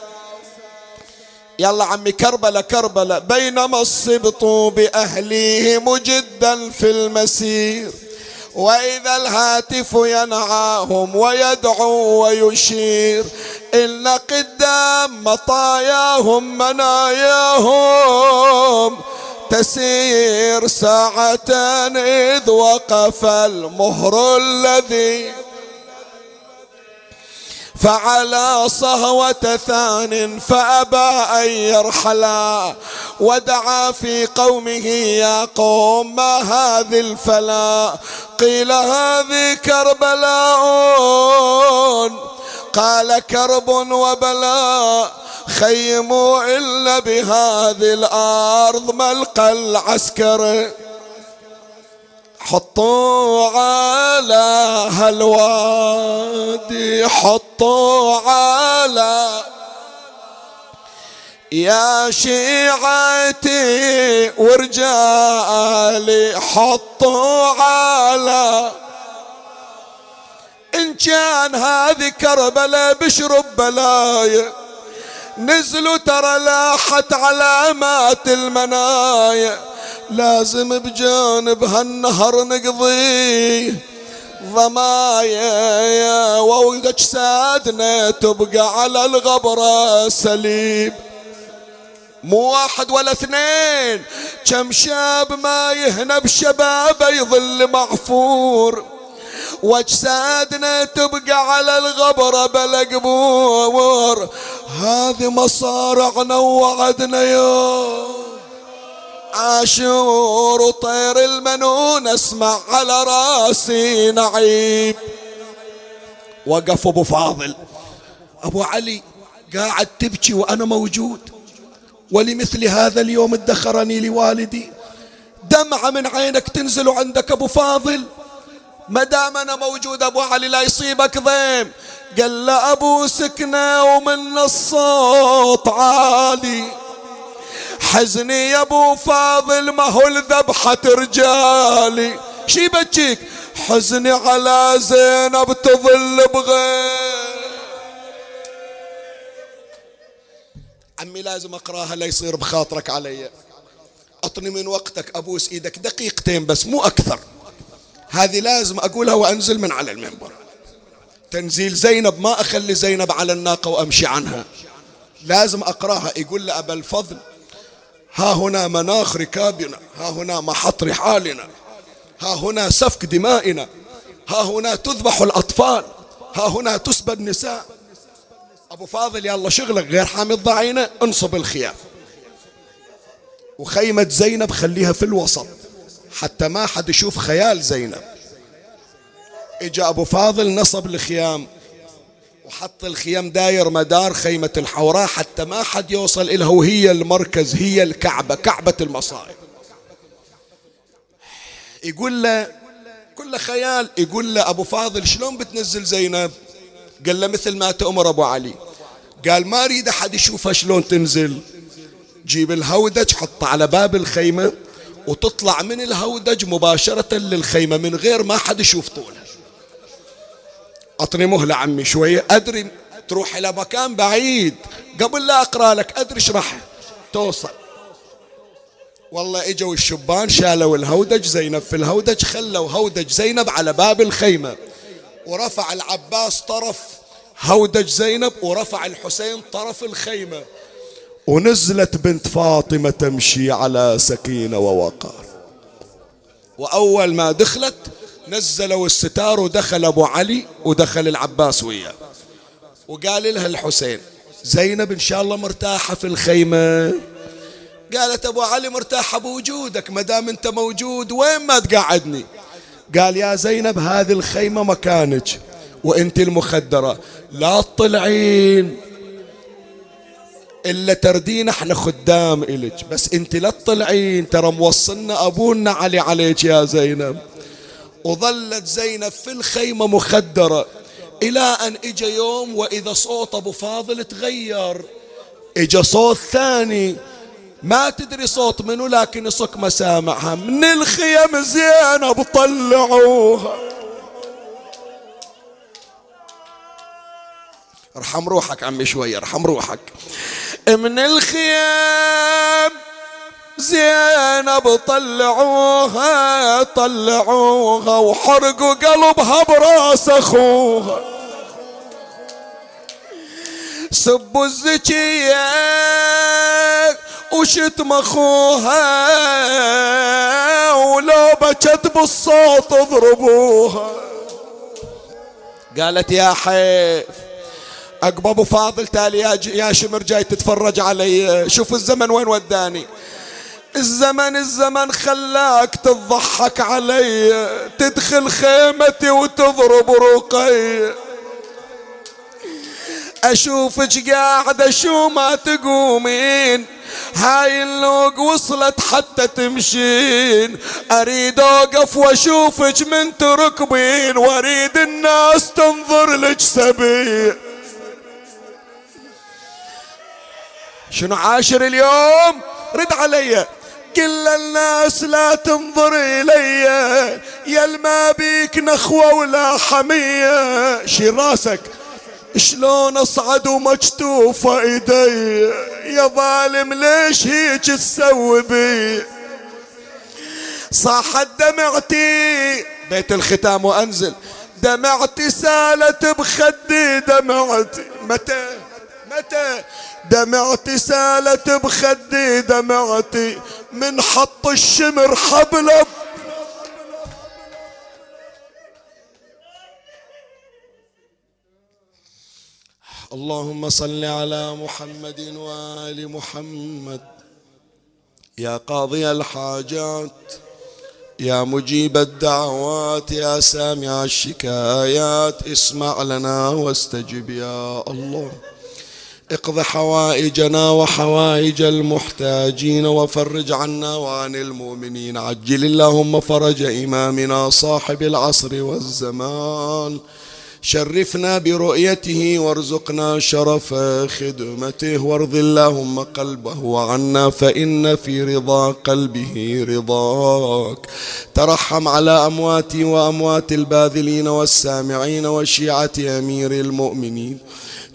يلا عمي كربلة كربلة. بينما الصبط بأهليه مجدا في المسير. وإذا الهاتف ينعاهم ويدعو ويشير إن قدام مطاياهم مناياهم تسير ساعة إذ وقف المهر الذي فعلى صهوة ثان فأبى أن يرحلا ودعا في قومه يا قوم ما هذه الفلا قيل هذه كربلاء قال كرب وبلاء خيموا إلا بهذه الأرض ملقى العسكر حطوا على هالوادي حطوا على يا شيعتي ورجالي حطوا على إن كان هذه كربلاء بشرب بلايا نزلوا ترى لاحت علامات المنايا لازم بجانب هالنهر نقضي. ضمايا واجسادنا تبقى على الغبرة سليب. مو واحد ولا اثنين كم شاب ما يهنى بشبابه يظل معفور. واجسادنا تبقى على الغبرة بلا قبور. هذه مصارعنا ووعدنا يوم عاشور وطير المنون اسمع على راسي نعيب وقف أبو فاضل. أبو علي قاعد تبكي وأنا موجود. ولمثل هذا اليوم ادخرني لوالدي. دمعة من عينك تنزل عندك أبو فاضل. ما دام أنا موجود أبو علي لا يصيبك ضيم. قال له أبو سكنة ومن الصوت عالي. حزني يا ابو فاضل ما هو الذبحة رجالي. شي بجيك؟ حزني على زينب تظل بغير. عمي لازم أقراها لا يصير بخاطرك علي. اعطني من وقتك أبوس إيدك دقيقتين بس مو أكثر. هذه لازم أقولها وأنزل من على المنبر. تنزيل زينب ما أخلي زينب على الناقة وأمشي عنها. لازم أقراها يقول لأبا الفضل ها هنا مناخ ركابنا ها هنا محط رحالنا ها هنا سفك دمائنا ها هنا تذبح الأطفال ها هنا تسبى النساء أبو فاضل يلا شغلك غير حامي الضعينة انصب الخيام. وخيمة زينب خليها في الوسط حتى ما حد يشوف خيال زينب. إجا أبو فاضل نصب الخيام. وحط الخيام داير مدار خيمة الحوراء حتى ما حد يوصل إلها وهي المركز هي الكعبة كعبة المصائب. يقول له كله خيال يقول له أبو فاضل شلون بتنزل زينب؟ قال له مثل ما تأمر أبو علي. قال ما أريد أحد يشوفها شلون تنزل. جيب الهودج حطه على باب الخيمة وتطلع من الهودج مباشرة للخيمة من غير ما حد يشوف طولها أعطني مهلة عمي شوية. أدري تروح إلى مكان بعيد. قبل لا أقرأ لك أدري راح توصل. والله إجوا الشبان شالوا الهودج زينب في الهودج خلوا هودج زينب على باب الخيمة. ورفع العباس طرف هودج زينب ورفع الحسين طرف الخيمة. ونزلت بنت فاطمة تمشي على سكينة ووقار. وأول ما دخلت نزلوا الستار ودخل أبو علي ودخل العباس وياه. وقال لها الحسين زينب إن شاء الله مرتاحة في الخيمة. قالت أبو علي مرتاحة بوجودك ما دام أنت موجود وين ما تقعدني؟ قال يا زينب هذه الخيمة مكانك وأنت المخدرة. لا تطلعين إلا تردين إحنا خدام إلك بس أنت لا تطلعين ترى موصلنا أبونا علي عليك يا زينب. وظلت زينب في الخيمة مخدرة. إلى أن إجا يوم وإذا صوت أبو فاضل تغير. إجا صوت ثاني. ما تدري صوت منو لكن صك مسامعها من الخيم زينب طلعوها. ارحم روحك عمي شوية ارحم روحك. من الخيام زينب طلعوها طلعوها وحرقوا قلبها براس أخوها. سبوا الزكية وشتم أخوها ولو بكت بالصوت اضربوها. قالت يا حيف عقب أبو فاضل تالي يا شمر جاي تتفرج علي. شوف الزمن وين وداني. الزمن الزمن خلاك تضحك علي تدخل خيمتي وتضرب رقي. اشوفك قاعدة شو ما تقومين. هاي اللوق وصلت حتى تمشين. أريد أوقف واشوفك من تركبين. وأريد الناس تنظر لك سبي شنو عاشر اليوم؟ رد علي. كل الناس لا تنظر إلي. يا ما بيك نخوة ولا حمية. شيل راسك. شلون أصعد ومكتوفة إيدي؟ يا ظالم ليش هيك تسوي بي؟ صاحت دمعتي. بيت الختام وأنزل. دمعتي سالت بخدي دمعتي. متى؟ متى؟ دمعتي سالت بخدي دمعتي من حط الشمر حبله اللهم صل على محمد وآل محمد. يا قاضي الحاجات يا مجيب الدعوات يا سامع الشكايات اسمع لنا واستجب يا الله. اقض حوائجنا وحوائج المحتاجين وفرج عنا وعن المؤمنين. عجل اللهم فرج إمامنا صاحب العصر والزمان. شرفنا برؤيته وارزقنا شرف خدمته. وارض اللهم قلبه عنا فإن في رضا قلبه رضاك. ترحم على أمواتي وأموات الباذلين والسامعين وشيعة أمير المؤمنين.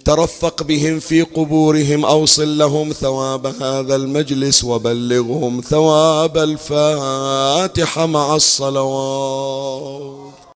ترفق بهم في قبورهم أوصل لهم ثواب هذا المجلس وبلغهم ثواب الفاتحة مع الصلوات.